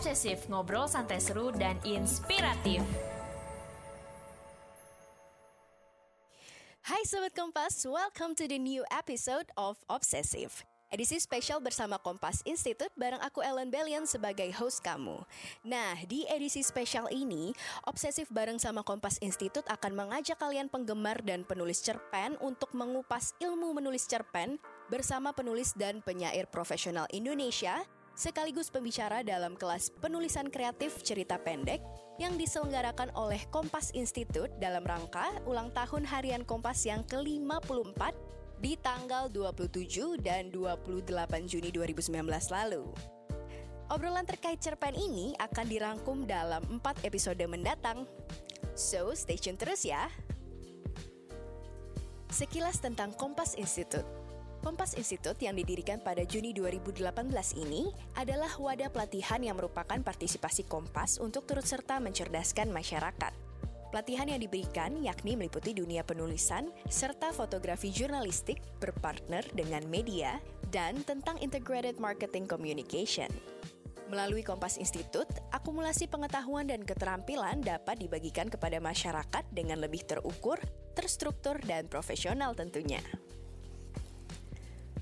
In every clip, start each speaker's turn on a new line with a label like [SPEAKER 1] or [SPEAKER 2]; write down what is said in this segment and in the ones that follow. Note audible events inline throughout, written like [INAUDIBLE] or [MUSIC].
[SPEAKER 1] Obsesif, ngobrol santai seru dan inspiratif.
[SPEAKER 2] Hai Sobat Kompas, welcome to the new episode of Obsessive. Edisi spesial bersama Kompas Institute bareng aku Ellen Bellion sebagai host kamu. Nah, di edisi spesial ini, Obsesif bareng sama Kompas Institute akan mengajak kalian penggemar dan penulis cerpen untuk mengupas ilmu menulis cerpen bersama penulis dan penyair profesional Indonesia sekaligus pembicara dalam kelas penulisan kreatif cerita pendek yang diselenggarakan oleh Kompas Institute dalam rangka ulang tahun harian Kompas yang ke-54 di tanggal 27 dan 28 Juni 2019 lalu. Obrolan terkait cerpen ini akan dirangkum dalam 4 episode mendatang. So, stay tune terus ya. Sekilas tentang Kompas Institute. Kompas Institute yang didirikan pada Juni 2018 ini adalah wadah pelatihan yang merupakan partisipasi Kompas untuk turut serta mencerdaskan masyarakat. Pelatihan yang diberikan yakni meliputi dunia penulisan serta fotografi jurnalistik berpartner dengan media dan tentang integrated marketing communication. Melalui Kompas Institute, akumulasi pengetahuan dan keterampilan dapat dibagikan kepada masyarakat dengan lebih terukur, terstruktur, dan profesional tentunya.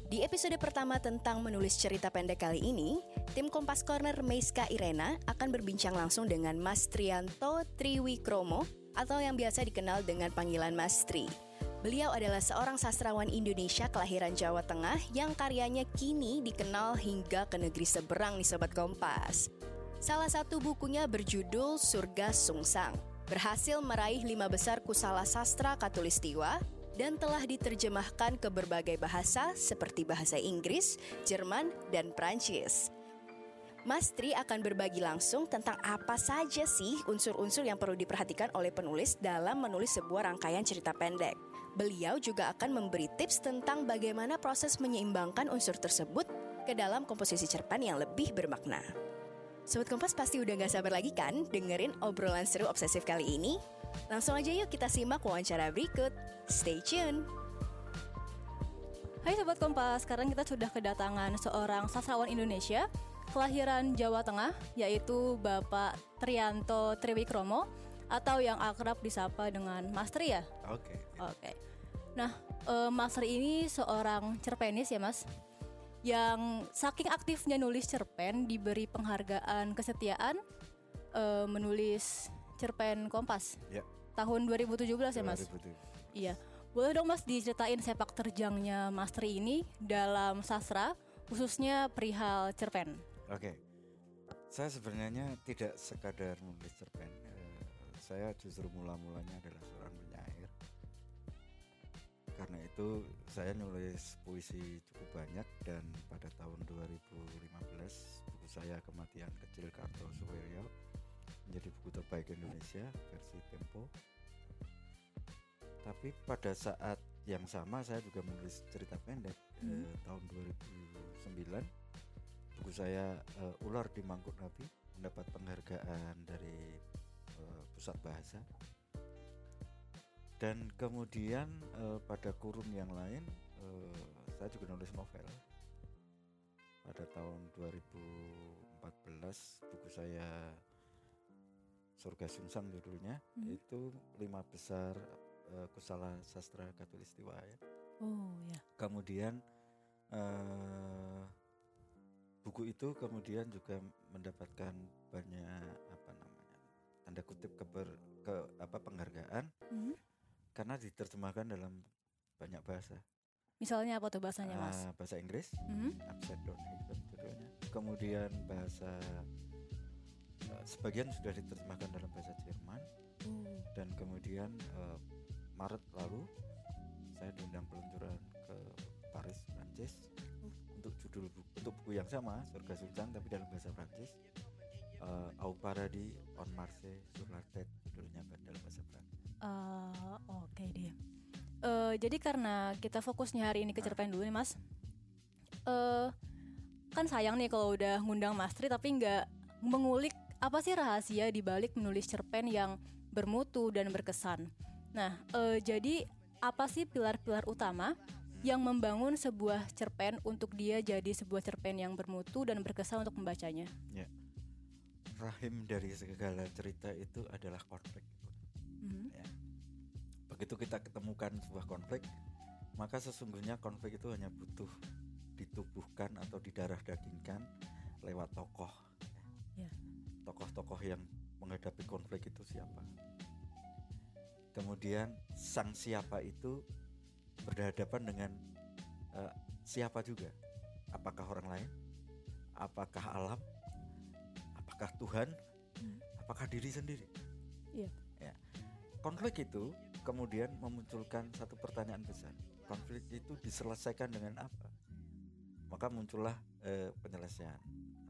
[SPEAKER 2] Di episode pertama tentang menulis cerita pendek kali ini, tim Kompas Corner Meiska Irena akan berbincang langsung dengan Mas Trianto Triwikromo atau yang biasa dikenal dengan panggilan Mas Tri. Beliau adalah seorang sastrawan Indonesia kelahiran Jawa Tengah yang karyanya kini dikenal hingga ke negeri seberang nih Sobat Kompas. Salah satu bukunya berjudul Surga Sungsang, berhasil meraih lima besar kusala sastra katulistiwa dan telah diterjemahkan ke berbagai bahasa seperti bahasa Inggris, Jerman, dan Prancis. Mas Tri akan berbagi langsung tentang apa saja sih unsur-unsur yang perlu diperhatikan oleh penulis dalam menulis sebuah rangkaian cerita pendek. Beliau juga akan memberi tips tentang bagaimana proses menyeimbangkan unsur tersebut ke dalam komposisi cerpen yang lebih bermakna. Sobat Kompas pasti udah gak sabar lagi kan dengerin obrolan seru obsesif kali ini? Langsung aja yuk kita simak wawancara berikut. Stay tune!
[SPEAKER 3] Hai Sobat Kompas, sekarang kita sudah kedatangan seorang sastrawan Indonesia kelahiran Jawa Tengah yaitu Bapak Trianto Triwikromo atau yang akrab disapa dengan Mas Tri ya?
[SPEAKER 4] Oke. Okay.
[SPEAKER 3] Oke. Okay. Nah, uh, Mas Tri ini seorang cerpenis ya Mas? Yang saking aktifnya nulis cerpen diberi penghargaan kesetiaan uh, menulis cerpen Kompas.
[SPEAKER 4] Ya.
[SPEAKER 3] Tahun 2017 ya Mas?
[SPEAKER 4] 2017.
[SPEAKER 3] Iya. Boleh dong Mas diceritain sepak terjangnya Mas Tri ini dalam sastra khususnya perihal cerpen?
[SPEAKER 4] Oke, saya sebenarnya tidak sekadar menulis cerpen. Uh, saya justru mula-mulanya adalah seorang penyair. Karena itu saya nulis puisi cukup banyak dan pada tahun 2015 buku saya Kematian Kecil Karto Suwiryo menjadi buku terbaik Indonesia versi Tempo. Tapi pada saat yang sama saya juga menulis cerita pendek hmm. eh, tahun 2009 buku saya uh, Ular di Mangkuk Nabi mendapat penghargaan dari uh, pusat bahasa dan kemudian uh, pada kurun yang lain uh, saya juga nulis novel pada tahun 2014 buku saya Surga Sungsang judulnya hmm. itu lima besar uh, kusala sastra katulistiwa ya.
[SPEAKER 3] Oh ya.
[SPEAKER 4] Kemudian uh, buku itu kemudian juga mendapatkan banyak apa namanya tanda kutip keber, ke apa penghargaan hmm. karena diterjemahkan dalam banyak bahasa.
[SPEAKER 3] Misalnya apa tuh bahasanya mas?
[SPEAKER 4] Uh, bahasa Inggris, hmm? Upside Down judulnya. Kemudian bahasa sebagian sudah diterjemahkan dalam bahasa Jerman. Uh. Dan kemudian uh, Maret lalu saya diundang peluncuran ke Paris, Prancis untuk judul buku, untuk buku yang sama Surga Sultan tapi dalam bahasa Prancis uh, Au Paradis on Marseille sur la tête judulnya dalam bahasa Prancis.
[SPEAKER 3] Uh, Oke okay deh. Uh, jadi karena kita fokusnya hari ini ke cerpen dulu nih Mas. Uh, kan sayang nih kalau udah ngundang Mas Tri tapi nggak mengulik apa sih rahasia di balik menulis cerpen yang bermutu dan berkesan. Nah, uh, jadi apa sih pilar-pilar utama yang membangun sebuah cerpen untuk dia jadi sebuah cerpen yang bermutu dan berkesan untuk membacanya.
[SPEAKER 4] Ya. rahim dari segala cerita itu adalah konflik.
[SPEAKER 3] Mhm.
[SPEAKER 4] Ya. Begitu kita ketemukan sebuah konflik, maka sesungguhnya konflik itu hanya butuh ditubuhkan atau didarah dagingkan lewat tokoh. Tokoh-tokoh yang menghadapi konflik itu siapa? Kemudian sang siapa itu berhadapan dengan eh, siapa juga? Apakah orang lain? Apakah alam? Apakah Tuhan?
[SPEAKER 3] Hmm.
[SPEAKER 4] Apakah diri sendiri?
[SPEAKER 3] Iya.
[SPEAKER 4] Ya. Konflik itu kemudian memunculkan satu pertanyaan besar. Konflik itu diselesaikan dengan apa? Maka muncullah eh, penyelesaian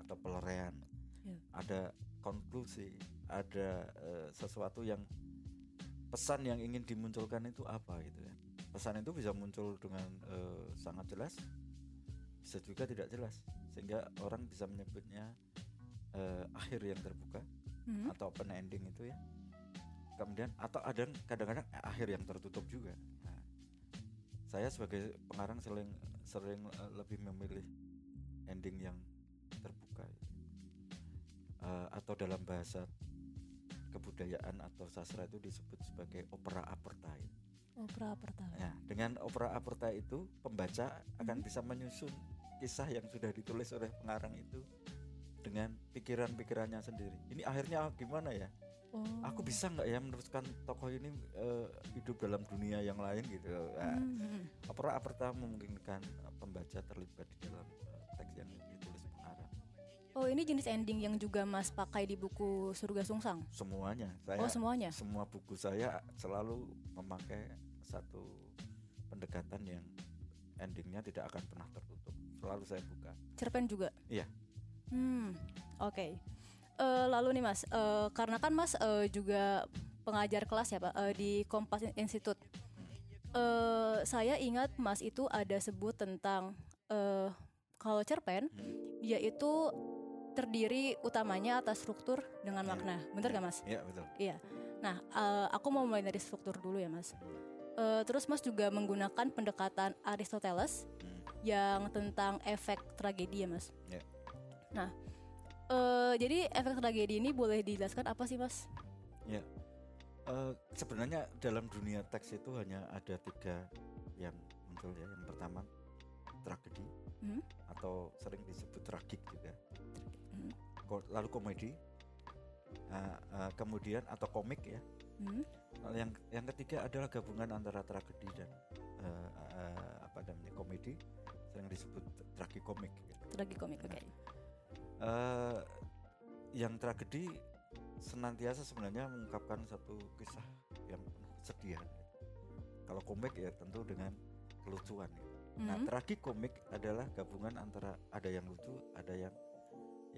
[SPEAKER 4] atau pelerian.
[SPEAKER 3] Ya.
[SPEAKER 4] Ada konklusi, ada eh, sesuatu yang pesan yang ingin dimunculkan itu apa gitu ya. Pesan itu bisa muncul dengan eh, sangat jelas, bisa juga tidak jelas, sehingga orang bisa menyebutnya eh, akhir yang terbuka
[SPEAKER 3] Mhm.
[SPEAKER 4] atau open ending itu ya kemudian atau ada kadang-kadang akhir yang tertutup juga Nah, saya sebagai pengarang sering sering lebih memilih ending yang terbuka ya. Eh, atau dalam bahasa kebudayaan atau sastra itu disebut sebagai opera apertai
[SPEAKER 3] Opera pertama.
[SPEAKER 4] Nah, dengan opera apertai itu pembaca akan
[SPEAKER 3] Mhm.
[SPEAKER 4] bisa menyusun kisah yang sudah ditulis oleh pengarang itu dengan pikiran-pikirannya sendiri. Ini akhirnya gimana ya?
[SPEAKER 3] Oh.
[SPEAKER 4] Aku bisa nggak ya meneruskan tokoh ini eh, hidup dalam dunia yang lain gitu? Nah,
[SPEAKER 3] Mhm.
[SPEAKER 4] opera apertai memungkinkan pembaca terlibat di dalam eh, teks yang pengarang.
[SPEAKER 3] Oh ini jenis ending yang juga Mas pakai di buku Surga Sungsang.
[SPEAKER 4] Semuanya, saya
[SPEAKER 3] Oh semuanya.
[SPEAKER 4] semua buku saya selalu memakai satu pendekatan yang endingnya tidak akan pernah tertutup. Selalu saya buka.
[SPEAKER 3] Cerpen juga.
[SPEAKER 4] Iya.
[SPEAKER 3] Hmm, oke. Eh, lalu nih Mas, eh, karena kan Mas eh, juga pengajar kelas ya Pak eh, di Kompas Institute. Eh, saya ingat Mas itu ada sebut tentang eh, kalau cerpen
[SPEAKER 4] Hmm.
[SPEAKER 3] dia itu terdiri utamanya atas struktur dengan
[SPEAKER 4] Iya,
[SPEAKER 3] makna. Bener
[SPEAKER 4] iya.
[SPEAKER 3] gak Mas?
[SPEAKER 4] Iya betul.
[SPEAKER 3] Nah, eh, aku mau mulai dari struktur dulu ya Mas. Eh, terus Mas juga menggunakan pendekatan Aristoteles
[SPEAKER 4] Hmm.
[SPEAKER 3] yang tentang efek tragedi ya Mas.
[SPEAKER 4] Ya.
[SPEAKER 3] Nah, eh, jadi efek tragedi ini boleh dijelaskan apa sih Mas?
[SPEAKER 4] Eh, sebenarnya dalam dunia teks itu hanya ada tiga yang muncul ya. Yang pertama tragedi
[SPEAKER 3] Hmm.
[SPEAKER 4] atau sering disebut tragik juga.
[SPEAKER 3] Hmm.
[SPEAKER 4] Lalu komedi. Nah, eh, kemudian atau komik ya.
[SPEAKER 3] Hmm.
[SPEAKER 4] Lalu yang yang ketiga adalah gabungan antara tragedi dan eh, eh, apa namanya komedi sering disebut tragikomik. gitu.
[SPEAKER 3] Tragikomik, oke.
[SPEAKER 4] Eh, yang tragedi senantiasa sebenarnya mengungkapkan satu kisah yang penuh kesedihan. Kalau komik ya tentu dengan kelucuan. ya. Nah,
[SPEAKER 3] Hmm.
[SPEAKER 4] tragikomik adalah gabungan antara ada yang lucu, ada yang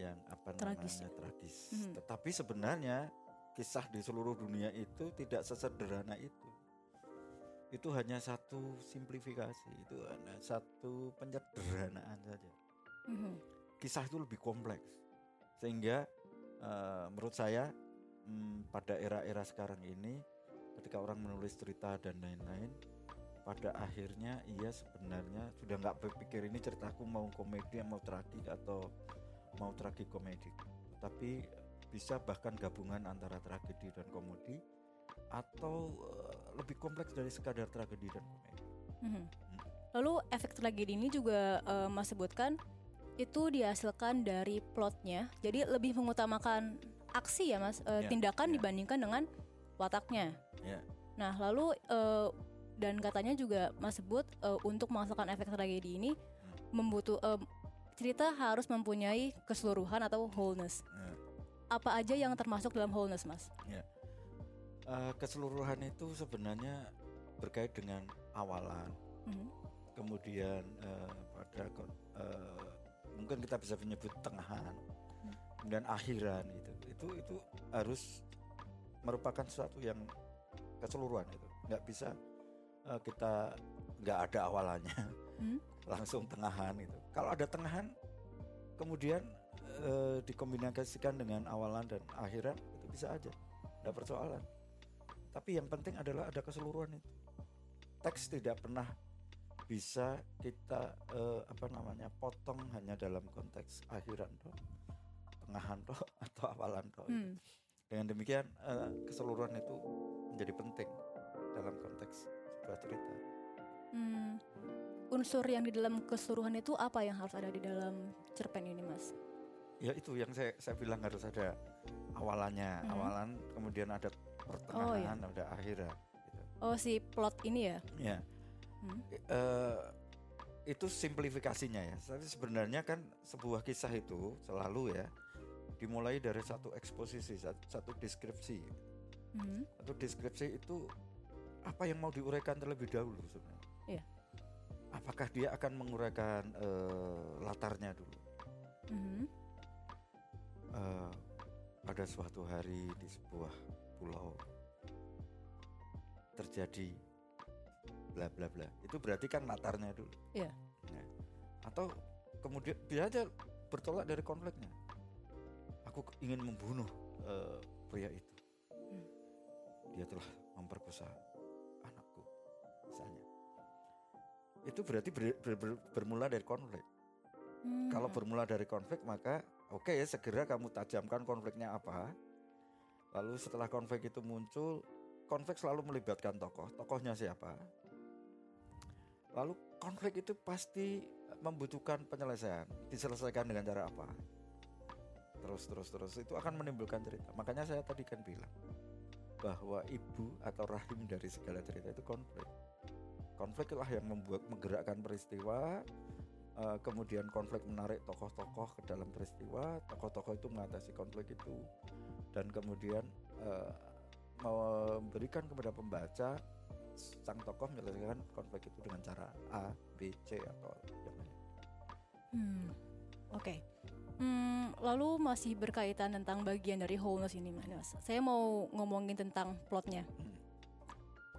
[SPEAKER 4] yang apa
[SPEAKER 3] Tragis.
[SPEAKER 4] namanya tragis.
[SPEAKER 3] Mhm.
[SPEAKER 4] Tetapi sebenarnya kisah di seluruh dunia itu tidak sesederhana itu. Itu hanya satu simplifikasi, itu hanya satu penyederhanaan saja
[SPEAKER 3] Mhm.
[SPEAKER 4] kisah itu lebih kompleks sehingga eh, menurut saya mm, pada era-era sekarang ini ketika orang menulis cerita dan lain-lain pada akhirnya ia sebenarnya sudah nggak berpikir ini ceritaku mau komedi mau tragik atau mau tragikomedik tapi bisa bahkan gabungan antara tragedi dan komedi atau eh, lebih kompleks dari sekadar tragedi dan komedi
[SPEAKER 3] Mhm. Lalu efek tragedi ini juga eh, Mas sebutkan itu dihasilkan dari plotnya, jadi lebih mengutamakan aksi ya Mas, eh,
[SPEAKER 4] Ya,
[SPEAKER 3] tindakan
[SPEAKER 4] ya.
[SPEAKER 3] dibandingkan dengan wataknya.
[SPEAKER 4] Ya.
[SPEAKER 3] Nah lalu eh, dan katanya juga Mas sebut eh, untuk menghasilkan efek tragedi ini membutuh eh, cerita harus mempunyai keseluruhan atau wholeness.
[SPEAKER 4] Ya.
[SPEAKER 3] Apa aja yang termasuk dalam wholeness Mas?
[SPEAKER 4] Eh, keseluruhan itu sebenarnya berkait dengan awalan
[SPEAKER 3] Mhm.
[SPEAKER 4] kemudian eh, pada eh, mungkin kita bisa menyebut tengahan
[SPEAKER 3] Hmm.
[SPEAKER 4] kemudian akhiran itu itu itu harus merupakan sesuatu yang keseluruhan itu nggak bisa eh, kita nggak ada awalannya
[SPEAKER 3] Hmm.
[SPEAKER 4] Langsung tengahan itu kalau ada tengahan kemudian eh, dikombinasikan dengan awalan dan akhiran itu bisa aja tidak persoalan tapi yang penting adalah ada keseluruhan itu teks tidak pernah bisa kita eh, apa namanya potong hanya dalam konteks akhiran toh pertengahan toh [LAUGHS] atau awalan toh.
[SPEAKER 3] Hmm.
[SPEAKER 4] Dengan demikian eh, keseluruhan itu menjadi penting dalam konteks sebuah cerita.
[SPEAKER 3] Hmm. Unsur yang di dalam keseluruhan itu apa yang harus ada di dalam cerpen ini, Mas?
[SPEAKER 4] Ya itu yang saya saya bilang harus ada awalannya,
[SPEAKER 3] Hmm.
[SPEAKER 4] awalan kemudian ada pertengahan, ada akhirnya. Gitu.
[SPEAKER 3] Oh, si plot ini ya.
[SPEAKER 4] Ya.
[SPEAKER 3] Hmm.
[SPEAKER 4] Eh, itu simplifikasinya ya. Tapi sebenarnya kan sebuah kisah itu selalu ya dimulai dari satu eksposisi, satu, satu deskripsi.
[SPEAKER 3] Hmm.
[SPEAKER 4] Satu deskripsi itu apa yang mau diuraikan terlebih dahulu sebenarnya. Apakah dia akan menguraikan eh, latarnya dulu?
[SPEAKER 3] Mhm.
[SPEAKER 4] Eh, pada suatu hari di sebuah pulau terjadi bla bla bla. Itu berarti kan latarnya dulu.
[SPEAKER 3] Iya.
[SPEAKER 4] Ya. Atau kemudian bisa aja bertolak dari konfliknya. Aku ingin membunuh eh, pria itu.
[SPEAKER 3] Hmm.
[SPEAKER 4] Dia telah memperkosa Itu berarti ber- ber- ber- bermula dari konflik.
[SPEAKER 3] Hmm.
[SPEAKER 4] Kalau bermula dari konflik maka oke ya segera kamu tajamkan konfliknya apa. Lalu setelah konflik itu muncul, konflik selalu melibatkan tokoh. Tokohnya siapa? Lalu konflik itu pasti membutuhkan penyelesaian. Diselesaikan dengan cara apa? Terus terus terus itu akan menimbulkan cerita. Makanya saya tadi kan bilang bahwa ibu atau rahim dari segala cerita itu konflik. Konflik itulah yang membuat menggerakkan peristiwa, Eh, kemudian konflik menarik tokoh-tokoh ke dalam peristiwa, tokoh-tokoh itu mengatasi konflik itu, dan kemudian eh, memberikan kepada pembaca sang tokoh menyelesaikan konflik itu dengan cara A, B, C atau yang lain.
[SPEAKER 3] Hmm, Oke. Hmm, lalu masih berkaitan tentang bagian dari wholeness ini, Mas. Saya mau ngomongin tentang plotnya.
[SPEAKER 4] Hmm.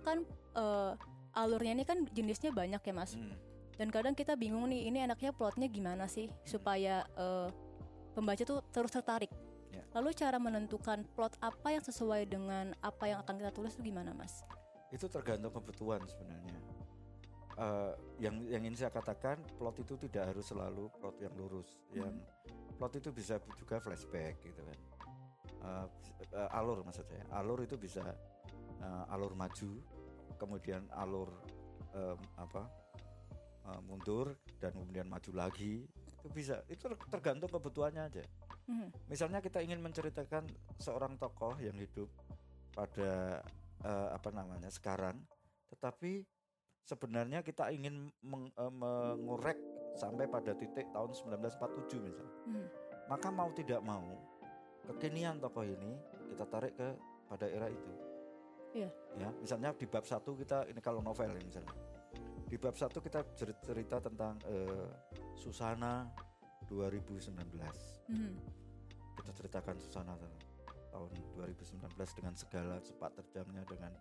[SPEAKER 3] Kan eh, alurnya ini kan jenisnya banyak ya, Mas.
[SPEAKER 4] Hmm.
[SPEAKER 3] Dan kadang kita bingung nih, ini enaknya plotnya gimana sih supaya eh, pembaca tuh terus tertarik.
[SPEAKER 4] Ya.
[SPEAKER 3] Lalu cara menentukan plot apa yang sesuai dengan apa yang akan kita tulis itu gimana, Mas?
[SPEAKER 4] Itu tergantung kebutuhan sebenarnya. Eh, yang yang ingin saya katakan plot itu tidak harus selalu plot yang lurus. Yang plot itu bisa juga flashback gitu kan. Eh, eh, alur maksud saya. Alur itu bisa eh, alur maju, kemudian alur em, apa eh, mundur dan kemudian maju lagi. Itu bisa. Itu ter- tergantung kebutuhannya aja.
[SPEAKER 3] Mhm.
[SPEAKER 4] Misalnya kita ingin menceritakan seorang tokoh yang hidup pada eh, apa namanya sekarang, tetapi sebenarnya kita ingin meng- eh, mengorek sampai pada titik tahun 1947 misalnya.
[SPEAKER 3] Mhm.
[SPEAKER 4] Maka mau tidak mau kekinian tokoh ini kita tarik ke pada era itu.
[SPEAKER 3] Iya.
[SPEAKER 4] Ya, misalnya di bab satu kita ini kalau novel ya misalnya. Di bab satu kita cer- cerita tentang eh, Susana 2019
[SPEAKER 3] Mhm.
[SPEAKER 4] kita ceritakan Susana ta- tahun 2019 dengan segala sepak terjangnya dengan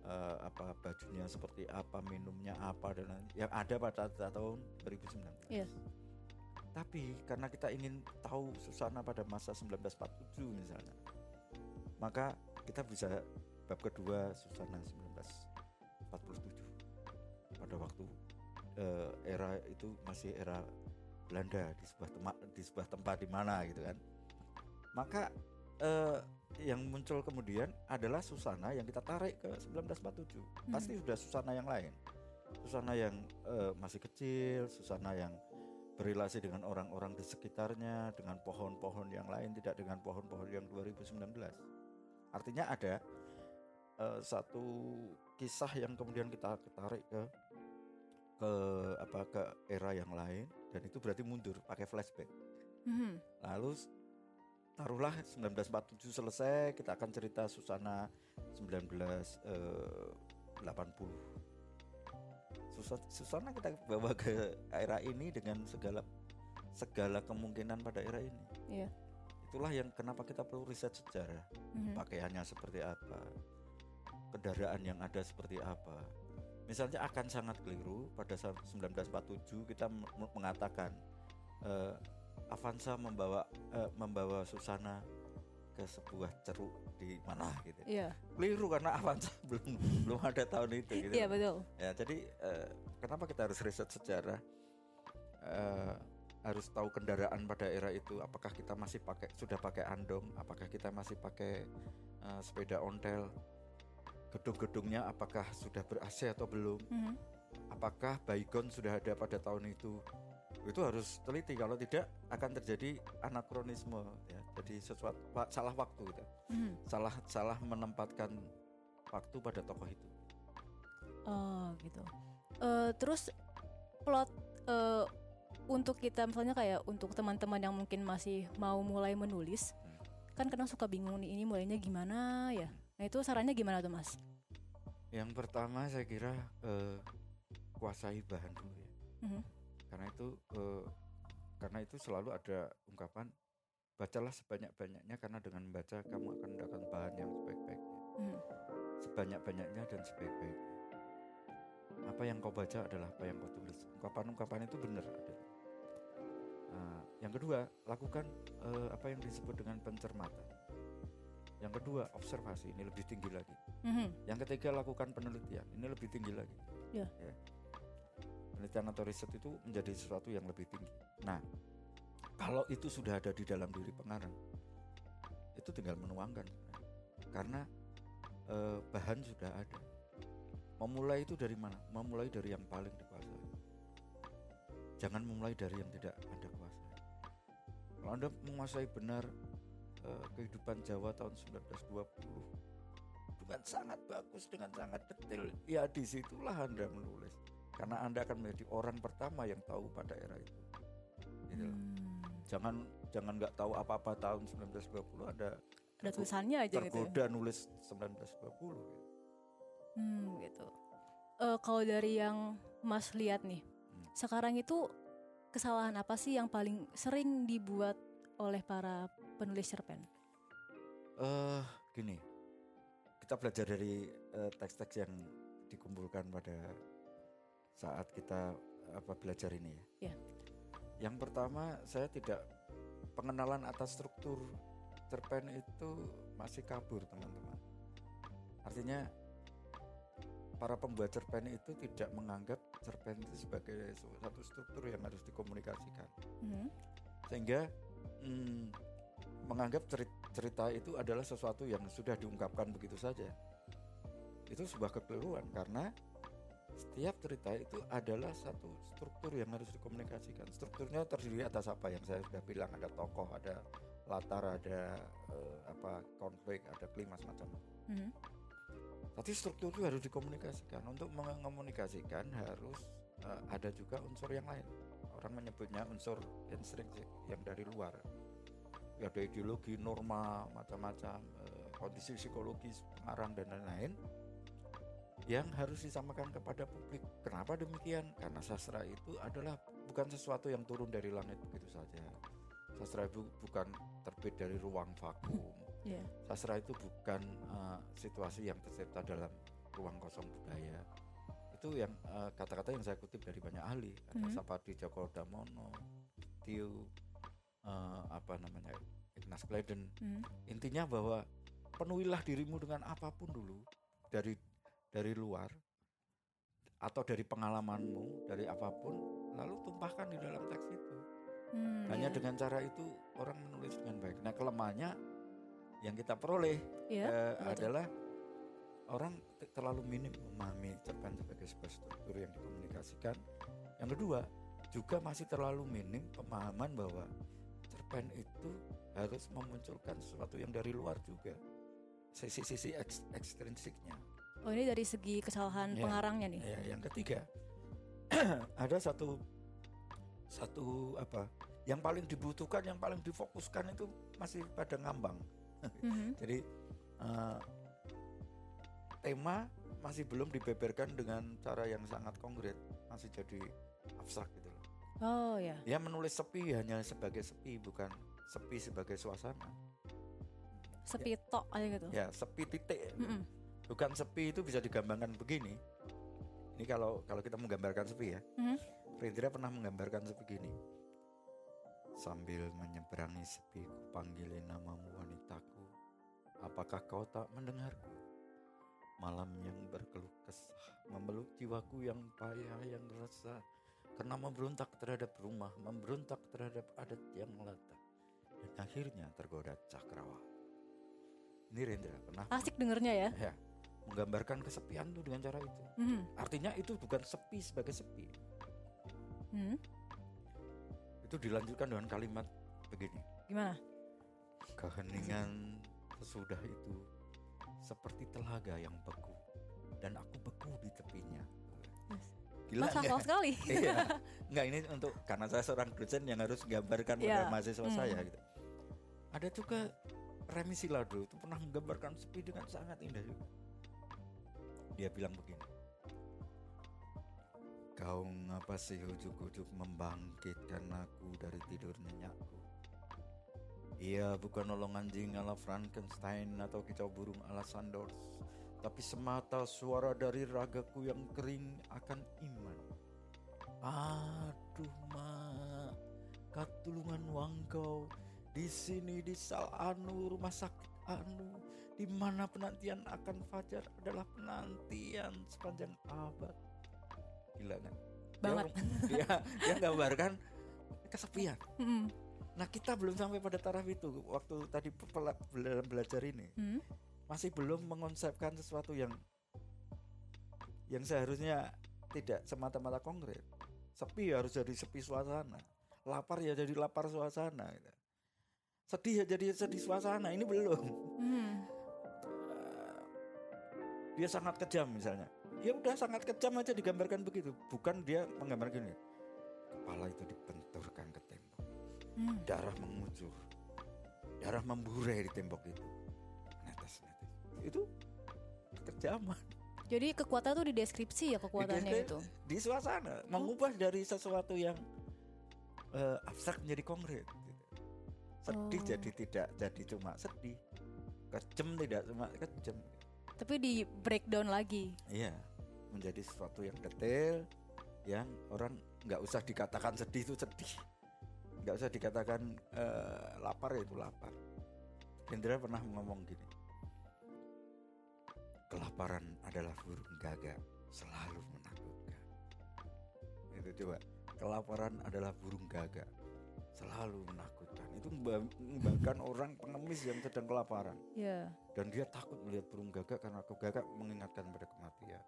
[SPEAKER 4] eh, apa bajunya seperti apa minumnya apa dan lain- yang ada pada ta- tahun 2019
[SPEAKER 3] Iya.
[SPEAKER 4] tapi karena kita ingin tahu Susana pada masa 1947 misalnya maka kita bisa bab kedua Susana 1947 pada waktu eh, era itu masih era Belanda di sebuah tempat di sebuah tempat di mana gitu kan. Maka eh, yang muncul kemudian adalah Susana yang kita tarik ke 1947
[SPEAKER 3] Hmm.
[SPEAKER 4] pasti sudah Susana yang lain. Susana yang eh, masih kecil Susana yang berrelasi dengan orang-orang di sekitarnya dengan pohon-pohon yang lain tidak dengan pohon-pohon yang 2019 artinya ada eh, satu kisah yang kemudian kita tarik ke ke apa ke era yang lain dan itu berarti mundur pakai flashback
[SPEAKER 3] Mhm.
[SPEAKER 4] lalu taruhlah 1947 selesai kita akan cerita Susana 1980 Susa- Susana kita bawa ke era ini dengan segala segala kemungkinan pada era ini
[SPEAKER 3] Iya.
[SPEAKER 4] itulah yang kenapa kita perlu riset sejarah
[SPEAKER 3] Mhm.
[SPEAKER 4] pakaiannya seperti apa, kendaraan yang ada seperti apa. Misalnya akan sangat keliru pada saat 1947 kita mengatakan eh, Avanza membawa eh, membawa Susana ke sebuah ceruk di mana gitu.
[SPEAKER 3] Iya.
[SPEAKER 4] Keliru karena Avanza [LAUGHS] belum belum ada tahun itu gitu.
[SPEAKER 3] Iya betul.
[SPEAKER 4] Ya, jadi eh, kenapa kita harus riset sejarah? Eh, harus tahu kendaraan pada era itu apakah kita masih pakai sudah pakai andong apakah kita masih pakai uh, sepeda ontel gedung-gedungnya apakah sudah ber AC atau belum
[SPEAKER 3] Mhm.
[SPEAKER 4] apakah baygon sudah ada pada tahun itu itu harus teliti kalau tidak akan terjadi anakronisme ya jadi sesuatu salah waktu gitu
[SPEAKER 3] Mhm.
[SPEAKER 4] salah salah menempatkan waktu pada tokoh itu
[SPEAKER 3] Oh gitu. Eh, terus plot eh, untuk kita misalnya kayak untuk teman-teman yang mungkin masih mau mulai menulis, kan kadang suka bingung nih ini mulainya gimana ya. Nah itu sarannya gimana tuh mas?
[SPEAKER 4] yang pertama saya kira eh, kuasai bahan dulu ya
[SPEAKER 3] Mhm.
[SPEAKER 4] karena itu eh, karena itu selalu ada ungkapan bacalah sebanyak-banyaknya karena dengan membaca kamu akan mendapatkan bahan yang sebaik-baiknya
[SPEAKER 3] Mhm.
[SPEAKER 4] sebanyak-banyaknya dan sebaik-baiknya apa yang kau baca adalah apa yang kau tulis ungkapan-ungkapan itu benar ada Nah, yang kedua lakukan eh, apa yang disebut dengan pencermatan yang kedua observasi. Ini lebih tinggi lagi.
[SPEAKER 3] Mhm.
[SPEAKER 4] yang ketiga lakukan penelitian. Ini lebih tinggi lagi.
[SPEAKER 3] Ya.
[SPEAKER 4] penelitian atau riset itu menjadi sesuatu yang lebih tinggi. Nah kalau itu sudah ada di dalam diri pengarang itu tinggal menuangkan. Karena eh, bahan sudah ada. Memulai itu dari mana? Memulai dari yang paling dikuasai. Jangan memulai dari yang tidak anda kuasai kalau anda menguasai benar eh, kehidupan Jawa tahun 1920 dengan sangat bagus dengan sangat detail ya di situlah anda menulis karena anda akan menjadi orang pertama yang tahu pada era itu Gitu.
[SPEAKER 3] Hmm.
[SPEAKER 4] jangan jangan nggak tahu apa-apa tahun 1920 ada
[SPEAKER 3] Ada tulisannya aja gitu. ya?
[SPEAKER 4] tergoda nulis 1920 gitu.
[SPEAKER 3] Hmm, gitu. Eh, kalau dari yang Mas lihat nih,
[SPEAKER 4] Hmm.
[SPEAKER 3] sekarang itu kesalahan apa sih yang paling sering dibuat oleh para penulis cerpen?
[SPEAKER 4] eh gini kita belajar dari eh, teks-teks yang dikumpulkan pada saat kita apa belajar ini ya.
[SPEAKER 3] Ya.
[SPEAKER 4] Yang pertama saya tidak pengenalan atas struktur cerpen itu masih kabur teman-teman. Artinya para pembuat cerpen itu tidak menganggap cerpen itu sebagai suatu struktur yang harus dikomunikasikan
[SPEAKER 3] Mhm.
[SPEAKER 4] sehingga mm, menganggap ceri- cerita itu adalah sesuatu yang sudah diungkapkan begitu saja itu sebuah kekeliruan karena setiap cerita itu adalah satu struktur yang harus dikomunikasikan strukturnya terdiri atas apa yang saya sudah bilang ada tokoh ada latar ada eh, apa konflik ada klimaks macam
[SPEAKER 3] Mhm.
[SPEAKER 4] tapi struktur itu harus dikomunikasikan. Untuk mengomunikasikan harus eh, ada juga unsur yang lain. Orang menyebutnya unsur intrinsik yang dari luar. Ya, ada ideologi, norma, macam-macam, eh, kondisi psikologis, pengarang dan lain-lain yang harus disampaikan kepada publik. Kenapa demikian? Karena sastra itu adalah bukan sesuatu yang turun dari langit begitu saja. Sastra itu bukan terbit dari ruang vakum
[SPEAKER 3] Iya.
[SPEAKER 4] sastra itu bukan uh, situasi yang tercipta dalam ruang kosong budaya itu yang uh, kata-kata yang saya kutip dari banyak ahli ada
[SPEAKER 3] Mhm.
[SPEAKER 4] Sapardi Djoko Damono Tiu uh, apa namanya Ignaz Gleiden
[SPEAKER 3] Mhm.
[SPEAKER 4] intinya bahwa penuhilah dirimu dengan apa pun dulu dari dari luar atau dari pengalamanmu dari apa pun lalu tumpahkan di dalam teks itu
[SPEAKER 3] Hmm,
[SPEAKER 4] hanya
[SPEAKER 3] iya.
[SPEAKER 4] dengan cara itu orang menulis dengan baik nah kelemahannya yang kita peroleh
[SPEAKER 3] Iya,
[SPEAKER 4] eh,
[SPEAKER 3] apa tuh?
[SPEAKER 4] adalah orang te- terlalu minim memahami cerpen sebagai sebuah struktur yang dikomunikasikan. Yang kedua, juga masih terlalu minim pemahaman bahwa cerpen itu harus memunculkan sesuatu yang dari luar juga. Sisi-sisi eks- ekstrinsiknya.
[SPEAKER 3] Oh ini dari segi kesalahan
[SPEAKER 4] Ya.
[SPEAKER 3] pengarangnya nih.
[SPEAKER 4] Ya, yang ketiga, [CLEARS THROAT] ada satu satu apa yang paling dibutuhkan, yang paling difokuskan itu masih pada ngambang. [LAUGHS]
[SPEAKER 3] Mhm.
[SPEAKER 4] Jadi eh, tema masih belum dibeberkan dengan cara yang sangat konkret, masih jadi abstrak gitu.
[SPEAKER 3] Oh ya.
[SPEAKER 4] Ya menulis sepi hanya sebagai sepi, bukan sepi sebagai suasana.
[SPEAKER 3] Sepi tok aja gitu.
[SPEAKER 4] Ya sepi titik,
[SPEAKER 3] Mm-mm.
[SPEAKER 4] bukan sepi itu bisa digambarkan begini. Ini kalau kalau kita menggambarkan sepi ya,
[SPEAKER 3] Mhm.
[SPEAKER 4] Frindra pernah menggambarkan sepi gini. Sambil menyeberangi sepi, ku panggilin namamu wanitaku. Apakah kau tak mendengarku? Malam yang berkeluh kesah, memeluk jiwaku yang payah yang resah. Karena memberontak terhadap rumah, memberontak terhadap adat yang melata. Dan akhirnya tergoda cakrawala. Ini Rendra pernah
[SPEAKER 3] Asik dengernya ya.
[SPEAKER 4] ya, menggambarkan kesepian tuh dengan cara itu.
[SPEAKER 3] Hmm.
[SPEAKER 4] Artinya itu bukan sepi sebagai sepi.
[SPEAKER 3] Hmm.
[SPEAKER 4] Itu dilanjutkan dengan kalimat begini.
[SPEAKER 3] Gimana?
[SPEAKER 4] Keheningan sesudah itu seperti telaga yang beku dan aku beku di tepinya. Gila [LAUGHS] nggak?
[SPEAKER 3] akal sekali.
[SPEAKER 4] iya. Enggak ini untuk karena saya seorang dosen yang harus gambarkan pada
[SPEAKER 3] Iya.
[SPEAKER 4] mahasiswa
[SPEAKER 3] Hmm.
[SPEAKER 4] saya gitu. Ada juga Remi Silado itu pernah menggambarkan sepi dengan sangat indah juga. Dia bilang begini. Kau ngapa sih ujuk-ujuk membangkitkan aku dari tidur nyenyakku? Ia bukan nolong anjing ala Frankenstein atau kicau burung ala Sandors, tapi semata suara dari ragaku yang kering akan iman. Aduh mak, katulungan wangkau di sini di sal anu rumah sakit anu di mana penantian akan fajar adalah penantian sepanjang abad. Gila kan?
[SPEAKER 3] Banget.
[SPEAKER 4] Dia, dia gambarkan kesepian.
[SPEAKER 3] Hmm.
[SPEAKER 4] Nah kita belum sampai pada taraf itu waktu tadi bela- belajar ini
[SPEAKER 3] Hmm.
[SPEAKER 4] Masih belum mengonsepkan sesuatu yang yang seharusnya tidak semata-mata konkret. Sepi ya harus jadi sepi suasana, lapar ya jadi lapar suasana. gitu. Sedih ya jadi sedih suasana. Ini belum.
[SPEAKER 3] Hmm.
[SPEAKER 4] Dia sangat kejam misalnya. Ya udah sangat kejam aja digambarkan begitu. Bukan dia menggambarkan gini. Kepala itu dibenturkan ke tembok.
[SPEAKER 3] Hmm.
[SPEAKER 4] darah mengucur darah memburai di tembok itu itu kekejaman
[SPEAKER 3] Jadi kekuatan tuh di deskripsi ya kekuatannya
[SPEAKER 4] Di-
[SPEAKER 3] itu.
[SPEAKER 4] di suasana mengubah dari sesuatu yang eh, abstrak menjadi konkret gitu. sedih
[SPEAKER 3] Oh.
[SPEAKER 4] jadi tidak jadi cuma sedih kejem tidak cuma kejem
[SPEAKER 3] Tapi di breakdown lagi.
[SPEAKER 4] iya menjadi sesuatu yang detail yang orang nggak usah dikatakan sedih itu sedih nggak usah dikatakan eh, lapar ya itu lapar Hendra pernah ngomong gini kelaparan adalah burung gagak selalu menakutkan itu coba kelaparan adalah burung gagak selalu menakutkan itu memba- membanggakan [LAUGHS] orang pengemis yang sedang kelaparan
[SPEAKER 3] Ya.
[SPEAKER 4] dan dia takut melihat burung gagak karena gagak mengingatkan pada kematian.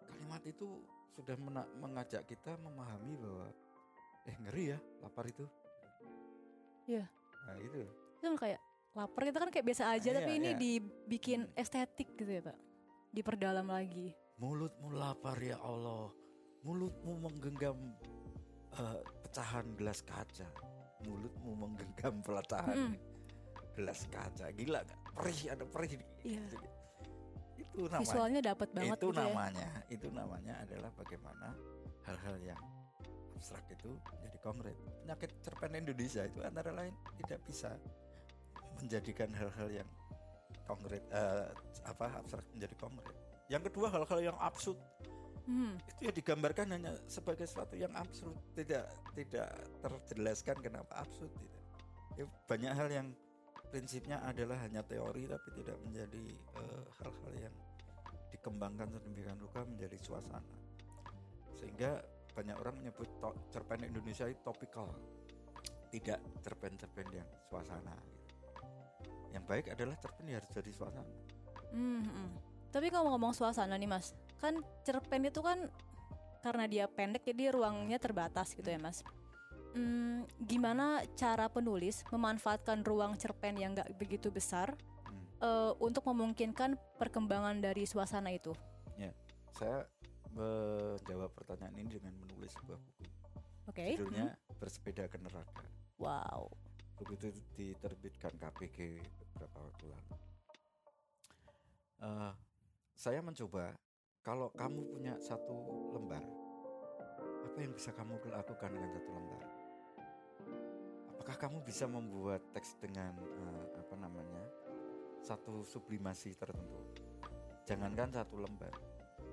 [SPEAKER 4] Kalimat itu sudah mengajak kita memahami bahwa eh ngeri ya lapar itu.
[SPEAKER 3] Iya.
[SPEAKER 4] Nah itu.
[SPEAKER 3] Itu kan kayak lapar kita kan kayak biasa aja
[SPEAKER 4] Iya,
[SPEAKER 3] tapi ini
[SPEAKER 4] iya.
[SPEAKER 3] dibikin
[SPEAKER 4] Hmm.
[SPEAKER 3] estetik gitu ya, Pak. Diperdalam lagi.
[SPEAKER 4] Mulutmu lapar ya Allah. Mulutmu menggenggam eh, pecahan gelas kaca. Mulutmu menggenggam [LAUGHS] pecahan
[SPEAKER 3] Mm-mm.
[SPEAKER 4] gelas kaca. Gila gak? Perih ada perih.
[SPEAKER 3] Iya.
[SPEAKER 4] Itu namanya.
[SPEAKER 3] Visualnya dapat banget
[SPEAKER 4] itu
[SPEAKER 3] gitu ya.
[SPEAKER 4] namanya itu namanya adalah bagaimana hal-hal yang abstrak itu menjadi konkret penyakit cerpen Indonesia itu antara lain tidak bisa menjadikan hal-hal yang konkret eh, apa abstrak menjadi konkret. Yang kedua hal-hal yang absurd.
[SPEAKER 3] Hmm.
[SPEAKER 4] itu ya digambarkan hanya sebagai sesuatu yang absurd. Tidak tidak terjelaskan kenapa absurd tidak. Ya, banyak hal yang prinsipnya adalah hanya teori tapi tidak menjadi eh, hal-hal yang dikembangkan sedemikian rupa menjadi suasana. Sehingga banyak orang menyebut to- cerpen Indonesia itu topikal tidak cerpen-cerpen yang suasana. Yang baik adalah cerpen yang harus jadi suasana
[SPEAKER 3] Hmm, hmm. Tapi kalau ngomong suasana nih mas, kan cerpen itu kan karena dia pendek jadi ruangnya terbatas gitu ya mas. Hmm, gimana cara penulis memanfaatkan ruang cerpen yang nggak begitu besar
[SPEAKER 4] Hmm.
[SPEAKER 3] eh, untuk memungkinkan perkembangan dari suasana itu?
[SPEAKER 4] saya menjawab pertanyaan ini dengan menulis sebuah buku
[SPEAKER 3] Oke.
[SPEAKER 4] judulnya bersepeda ke neraka
[SPEAKER 3] hmm. Wow.
[SPEAKER 4] Buku itu diterbitkan KPG beberapa waktu lalu. Eh, saya mencoba kalau kamu punya satu lembar apa yang bisa kamu lakukan dengan satu lembar? Apakah kamu bisa membuat teks dengan eh, apa namanya satu sublimasi tertentu? Jangankan satu lembar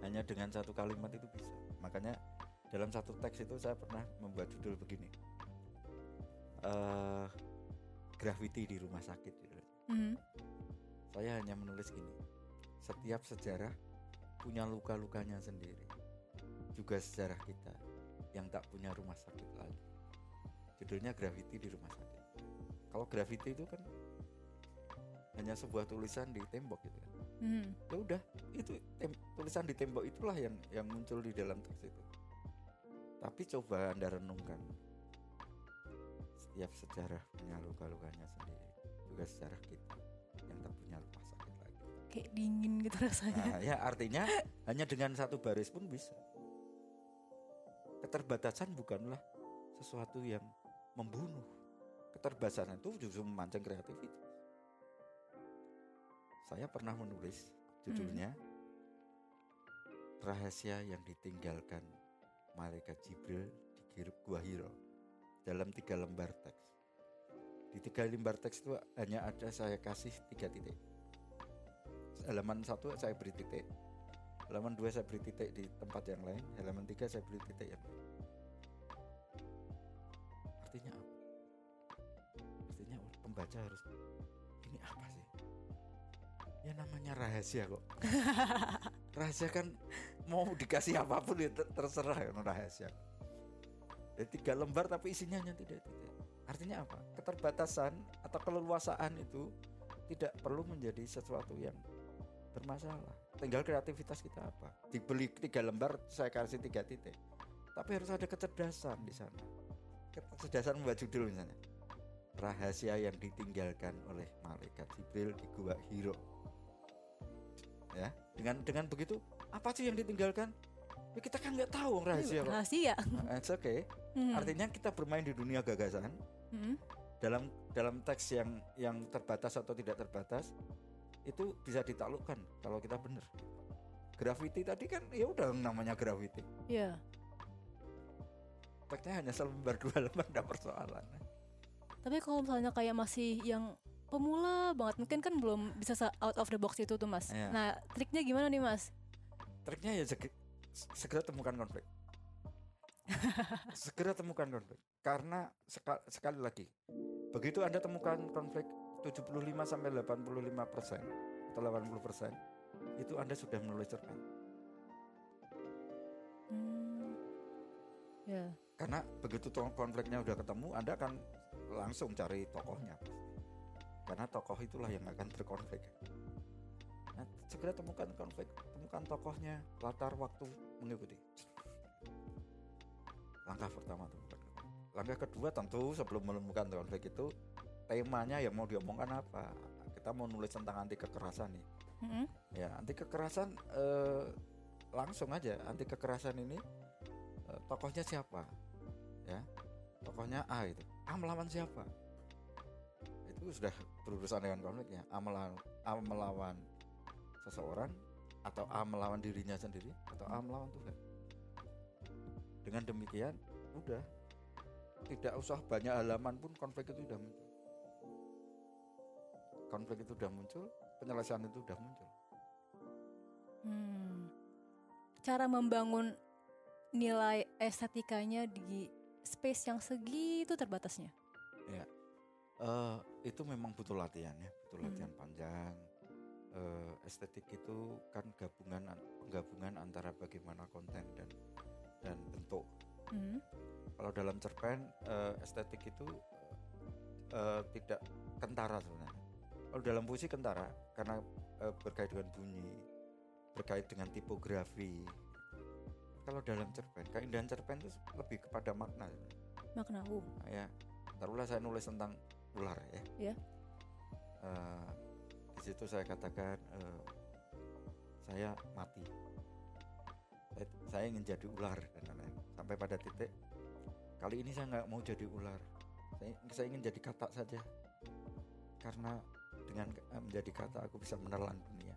[SPEAKER 4] hanya dengan satu kalimat itu bisa. Makanya dalam satu teks itu saya pernah membuat judul begini. Eh graffiti di rumah sakit gitu.
[SPEAKER 3] Hmm.
[SPEAKER 4] saya hanya menulis gini setiap sejarah punya luka-lukanya sendiri juga sejarah kita yang tak punya rumah sakit lagi judulnya Gravity di rumah sakit kalau Gravity itu kan hanya sebuah tulisan di tembok gitu kan
[SPEAKER 3] Hmm.
[SPEAKER 4] ya udah itu tem- tulisan di tembok itulah yang yang muncul di dalam teks itu tapi coba anda renungkan setiap sejarah punya luka-lukanya sendiri. Juga sejarah kita yang tak punya rumah sakit lagi.
[SPEAKER 3] Kayak dingin gitu rasanya.
[SPEAKER 4] nah ya artinya hanya dengan satu baris pun bisa. Keterbatasan bukanlah sesuatu yang membunuh. Keterbatasan itu justru memancing kreativitas. Saya pernah menulis judulnya rahasia yang ditinggalkan malaikat Jibril di Gua Hiro dalam tiga lembar teks. Di tiga lembar teks itu hanya ada saya kasih tiga titik. Halaman satu saya beri titik. Halaman dua saya beri titik di tempat yang lain. Halaman tiga saya beri titik yang lain. Artinya apa? Artinya pembaca harus ini apa sih? Ya namanya rahasia kok. [LAUGHS] Rahasia kan mau dikasih apa pun ya ter- terserah ya rahasia Jadi tiga lembar tapi isinya hanya tidak titik artinya apa? Keterbatasan atau keleluasaan itu tidak perlu menjadi sesuatu yang bermasalah. Tinggal kreativitas kita apa? Dibeli tiga lembar saya kasih tiga titik. Tapi harus ada kecerdasan di sana. Kecerdasan membuat judul misalnya. Rahasia yang ditinggalkan oleh malaikat Jibril di gua Hiro. Ya dengan dengan begitu apa sih yang ditinggalkan ya kita kan nggak tahu rahasia kok
[SPEAKER 3] Rahasia.
[SPEAKER 4] Nah, it's okay
[SPEAKER 3] Hmm.
[SPEAKER 4] artinya kita bermain di dunia gagasan
[SPEAKER 3] Hmm.
[SPEAKER 4] dalam dalam teks yang yang terbatas atau tidak terbatas itu bisa ditaklukkan kalau kita benar graffiti tadi kan ya udah namanya graffiti
[SPEAKER 3] Iya.
[SPEAKER 4] teksnya hanya selembar dua lembar ada persoalan
[SPEAKER 3] Tapi kalau misalnya kayak masih yang pemula banget, mungkin kan belum bisa out of the box itu tuh mas.
[SPEAKER 4] Iya.
[SPEAKER 3] Nah triknya gimana nih mas?
[SPEAKER 4] triknya ya segera temukan konflik. Segera temukan konflik. Karena seka- sekali lagi begitu anda temukan konflik 75 sampai 85 persen atau 80 persen itu anda sudah menulis cerpen.
[SPEAKER 3] Hmm. Ya.
[SPEAKER 4] karena begitu konfliknya udah ketemu anda akan langsung cari tokohnya. Karena tokoh itulah yang akan berkonflik nah, segera temukan konflik temukan tokohnya latar waktu mengikuti. Langkah pertama langkah kedua tentu sebelum menemukan konflik itu temanya yang mau diomongkan apa? Kita mau nulis tentang anti kekerasan nih.
[SPEAKER 3] Hmm.
[SPEAKER 4] ya anti kekerasan eh, langsung aja. Anti kekerasan ini eh, tokohnya siapa? Ya tokohnya A itu. A melawan siapa? Itu sudah berurusan dengan konfliknya. A melawan, A melawan seseorang atau A melawan dirinya sendiri atau A melawan Tuhan dengan demikian udah tidak usah banyak halaman pun konflik itu sudah muncul konflik itu sudah muncul penyelesaian itu sudah muncul
[SPEAKER 3] Hmm. Cara membangun nilai estetikanya di space yang segitu terbatasnya.
[SPEAKER 4] Eh, itu memang butuh latihan ya, butuh
[SPEAKER 3] Hmm.
[SPEAKER 4] latihan panjang. Eh, estetik itu kan gabungan an- penggabungan antara bagaimana konten dan dan bentuk.
[SPEAKER 3] Hmm.
[SPEAKER 4] Kalau dalam cerpen eh, estetik itu eh, tidak kentara sebenarnya. Kalau dalam puisi kentara karena eh, berkait dengan bunyi, berkait dengan tipografi. Kalau dalam cerpen, keindahan cerpen itu lebih kepada makna.
[SPEAKER 3] Makna uh.
[SPEAKER 4] Nah, ya taruhlah saya nulis tentang ular ya
[SPEAKER 3] Ya.
[SPEAKER 4] Eh, di situ saya katakan eh, saya mati. Saya, saya ingin jadi ular dan lain-lain sampai pada titik kali ini saya nggak mau jadi ular. Saya, saya ingin jadi katak saja. Karena dengan eh, menjadi kata aku bisa menelan dunia.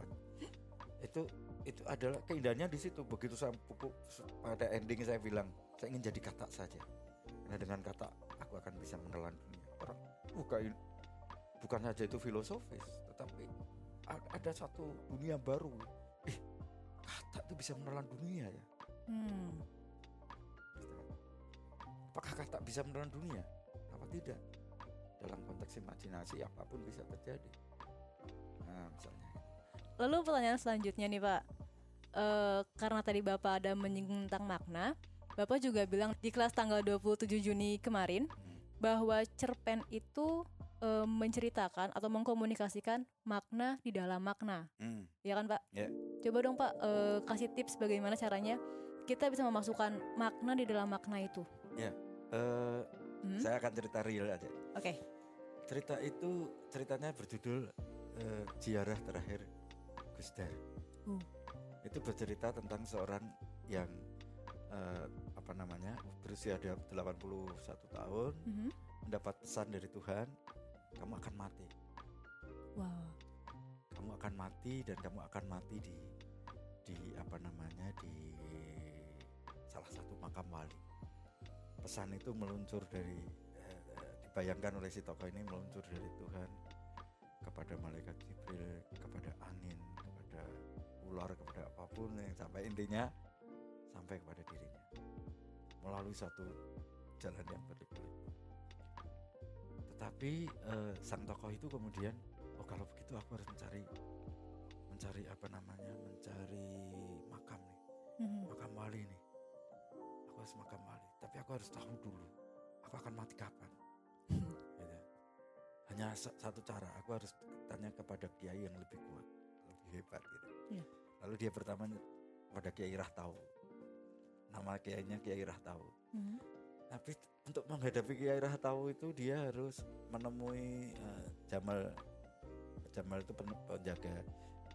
[SPEAKER 4] [LAUGHS] Itu itu adalah keindahannya di situ. Begitu saya pupuk pada ending saya bilang saya ingin jadi kata saja. Karena dengan kata aku akan bisa menelan dunia. Orang bukan bukan saja itu filosofis tetapi ada satu dunia baru. Eh kata itu bisa menelan dunia ya?
[SPEAKER 3] Hmm.
[SPEAKER 4] apakah kata bisa menelan dunia? Apa tidak? Dalam konteks imajinasi apa pun bisa terjadi. Nah misalnya.
[SPEAKER 3] Lalu pertanyaan selanjutnya nih Pak, Eh, karena tadi Bapak ada menyinggung tentang makna, Bapak juga bilang di kelas tanggal 27 Juni kemarin
[SPEAKER 4] Hmm.
[SPEAKER 3] bahwa cerpen itu eh, menceritakan atau mengkomunikasikan makna di dalam makna.
[SPEAKER 4] Hmm.
[SPEAKER 3] Ya kan, Pak?
[SPEAKER 4] Ya.
[SPEAKER 3] Coba dong, Pak, eh, kasih tips bagaimana caranya kita bisa memasukkan makna di dalam makna itu.
[SPEAKER 4] Eh,
[SPEAKER 3] Hmm?
[SPEAKER 4] Saya akan cerita real aja.
[SPEAKER 3] Oke.
[SPEAKER 4] Cerita itu ceritanya berjudul Ziarah Terakhir Gusdar.
[SPEAKER 3] Uh.
[SPEAKER 4] Itu bercerita tentang seorang yang eh, apa namanya berusia dia 81 tahun
[SPEAKER 3] Mhm.
[SPEAKER 4] mendapat pesan dari Tuhan kamu akan mati.
[SPEAKER 3] Wow.
[SPEAKER 4] kamu akan mati dan kamu akan mati di di apa namanya di salah satu makam wali. Pesan itu meluncur dari eh, dibayangkan oleh si tokoh ini meluncur dari Tuhan kepada malaikat Jibril kepada angin kepada ular kepada apa pun yang sampai intinya sampai kepada dirinya. Melalui satu jalan yang berliku-liku tetapi eh, sang tokoh itu kemudian oh kalau begitu aku harus mencari mencari apa namanya mencari makam nih
[SPEAKER 3] Mhm.
[SPEAKER 4] makam wali nih aku harus makam wali tapi aku harus tahu dulu aku akan mati kapan [LAUGHS] gitu. hanya sa- satu cara aku harus tanya kepada kiai yang lebih kuat lebih hebat gitu
[SPEAKER 3] Iya.
[SPEAKER 4] lalu dia pertama kepada kiai Rahtau nama kiainya kiai Rahtau
[SPEAKER 3] Mhm.
[SPEAKER 4] tapi untuk menghadapi Kiai Rahtau itu dia harus menemui eh, Jamal Jamal itu pen- penjaga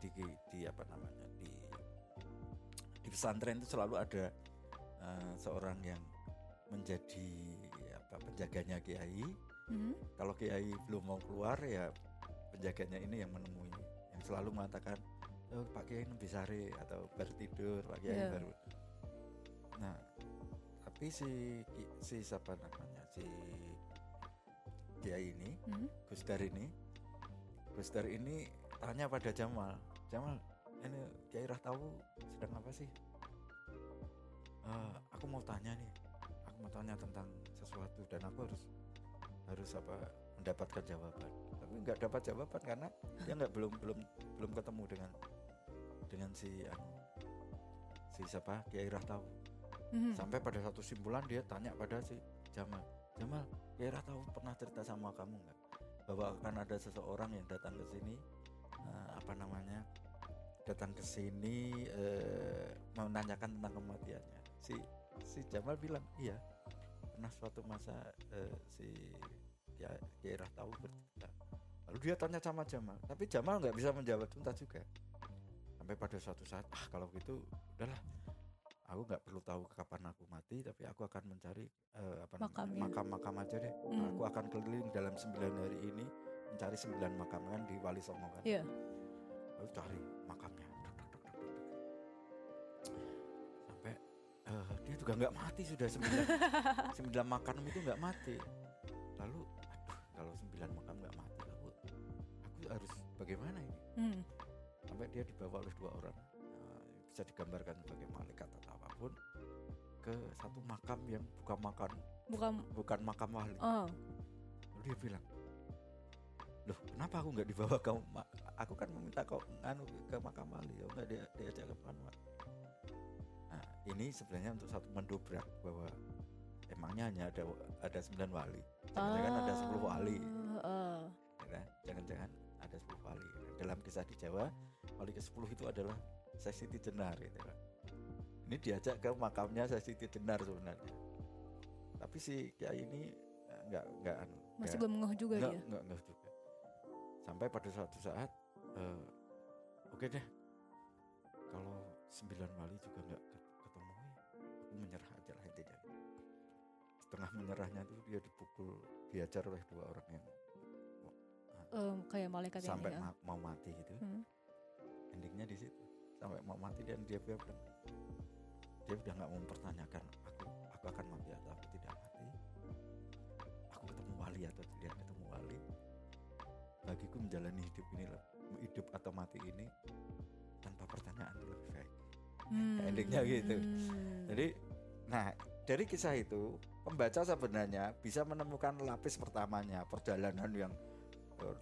[SPEAKER 4] di di apa namanya di di pesantren itu selalu ada eh, seorang yang menjadi apa penjaganya Kiai
[SPEAKER 3] Mhm.
[SPEAKER 4] kalau Kiai belum mau keluar ya penjaganya ini yang menemui yang selalu mengatakan oh, Pak Kiai sare atau baru tidur Pak Kiai
[SPEAKER 3] Iya.
[SPEAKER 4] baru nah tapi si si siapa namanya? Si Kiai ini
[SPEAKER 3] Mhm.
[SPEAKER 4] Gusdar ini Gusdar ini tanya pada Jamal. Jamal ini Kiai tahu sedang apa sih? "Eh, aku mau tanya nih. Aku mau tanya tentang sesuatu dan aku harus harus apa mendapatkan jawaban. Tapi nggak dapat jawaban karena dia nggak belum belum belum ketemu dengan dengan si anu, si siapa? Kiai tahu
[SPEAKER 3] Mhm.
[SPEAKER 4] sampai pada satu simpulan dia tanya pada si Jamal Jamal Kiai tahu pernah cerita sama kamu nggak? Bahwa akan ada seseorang yang datang ke sini eh, apa namanya datang ke sini eh, menanyakan tentang kematiannya. Si si Jamal bilang iya pernah suatu masa eh, si Kiai Kiai tahu bercerita lalu dia tanya sama Jamal tapi Jamal nggak bisa menjawab tuntas juga. Sampai pada suatu saat ah kalau gitu udahlah aku nggak perlu tahu kapan aku mati tapi aku akan mencari eh, apa namanya,
[SPEAKER 3] Makamnya.
[SPEAKER 4] makam-makam aja deh
[SPEAKER 3] Hmm.
[SPEAKER 4] aku akan keliling dalam sembilan hari ini mencari sembilan makam kan di Wali Songo kan
[SPEAKER 3] Iya.
[SPEAKER 4] lalu cari makamnya Duk, duk, duk, sampai eh, dia juga nggak mati sudah sembilan [LAUGHS] sembilan makam itu nggak mati lalu aduh kalau sembilan makam nggak mati aku aku harus bagaimana ini
[SPEAKER 3] Mhm.
[SPEAKER 4] sampai dia dibawa oleh dua orang bisa digambarkan sebagai malaikat atau apa pun ke satu makam yang bukan makam.
[SPEAKER 3] Bukan.
[SPEAKER 4] Bukan makam wali
[SPEAKER 3] oh.
[SPEAKER 4] lalu dia bilang loh kenapa aku nggak dibawa ke aku kan meminta kau nganu ke makam wali kok nggak dia diajak ke makam wali nah ini sebenarnya untuk satu mendobrak bahwa emangnya hanya ada ada sembilan wali. Jangan-jangan ada sepuluh wali.
[SPEAKER 3] Oh, oh.
[SPEAKER 4] ya jangan-jangan ada 10 wali. Dalam kisah di Jawa wali ke-10 itu adalah Siti Jenar gitu kan. Ini diajak ke makamnya Siti Jenar sebenarnya. Tapi si Kiai ini eh, nggak nggak anu,
[SPEAKER 3] Masih belum ngeh juga
[SPEAKER 4] nggak
[SPEAKER 3] dia.
[SPEAKER 4] nggak nggak juga. Sampai pada suatu saat eh, oke deh. Kalau sembilan wali juga nggak ke- ketemu ya aku menyerah aja lah intinya. Setengah menyerahnya tuh dia dipukul diajar oleh dua orang yang
[SPEAKER 3] Em, kayak malaikat
[SPEAKER 4] sampai
[SPEAKER 3] ini ya.
[SPEAKER 4] ma- mau mati gitu.
[SPEAKER 3] Hmm.
[SPEAKER 4] endingnya di situ sampai mau mati dan dia bilang dia udah nggak mau mempertanyakan aku aku akan mati atau aku tidak mati aku ketemu wali atau tidak ketemu wali bagiku menjalani hidup ini hidup atau mati ini tanpa pertanyaan itu lebih baik
[SPEAKER 3] Hmm.
[SPEAKER 4] endingnya gitu.
[SPEAKER 3] Hmm.
[SPEAKER 4] jadi nah dari kisah itu pembaca sebenarnya bisa menemukan lapis pertamanya perjalanan yang eh,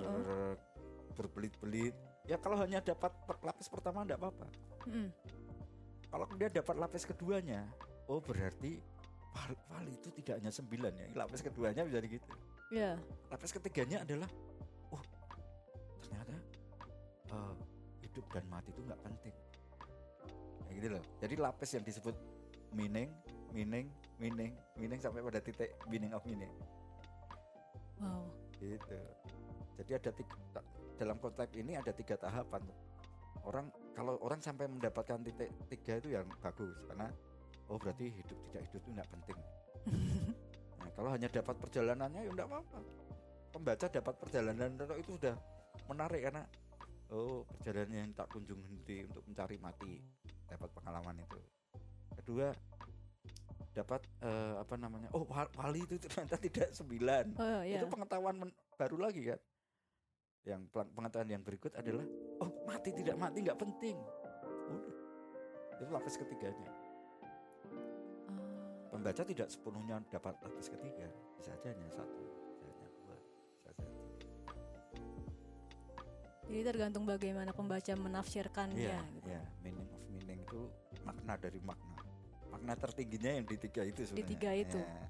[SPEAKER 3] Oh.
[SPEAKER 4] berbelit-belit ya kalau hanya dapat lapis pertama enggak apa-apa
[SPEAKER 3] Mm.
[SPEAKER 4] kalau dia dapat lapis keduanya oh berarti wali, wali itu tidak hanya sembilan ya lapis keduanya bisa gitu
[SPEAKER 3] Iya.
[SPEAKER 4] lapis ketiganya adalah oh ternyata eh, hidup dan mati itu nggak penting kayak gitu loh jadi lapis yang disebut meaning meaning meaning meaning sampai pada titik meaning of meaning
[SPEAKER 3] Wow.
[SPEAKER 4] gitu jadi ada tiga, dalam konteks ini ada tiga tahapan orang kalau orang sampai mendapatkan titik tiga itu yang bagus karena oh berarti hidup tidak hidup itu nggak penting. [LAUGHS] Nah, kalau hanya dapat perjalanannya ya enggak apa-apa. Pembaca dapat perjalanan itu sudah menarik karena oh perjalanan yang tak kunjung henti untuk mencari mati dapat pengalaman itu. Kedua dapat eh, apa namanya oh wa- wali itu ternyata tidak sembilan.
[SPEAKER 3] Oh iya.
[SPEAKER 4] itu pengetahuan baru lagi kan yang pengetahuan yang berikut adalah oh mati tidak mati nggak penting udah itu lapis ketiganya
[SPEAKER 3] Ah.
[SPEAKER 4] pembaca tidak sepenuhnya dapat lapis ketiga bisa aja hanya satu bisa hanya dua bisa aja tiga
[SPEAKER 3] Jadi tergantung bagaimana pembaca menafsirkannya.
[SPEAKER 4] iya
[SPEAKER 3] gitu.
[SPEAKER 4] iya meaning of meaning itu makna dari makna makna tertingginya yang di tiga itu sebenarnya
[SPEAKER 3] tiga itu.
[SPEAKER 4] Ya.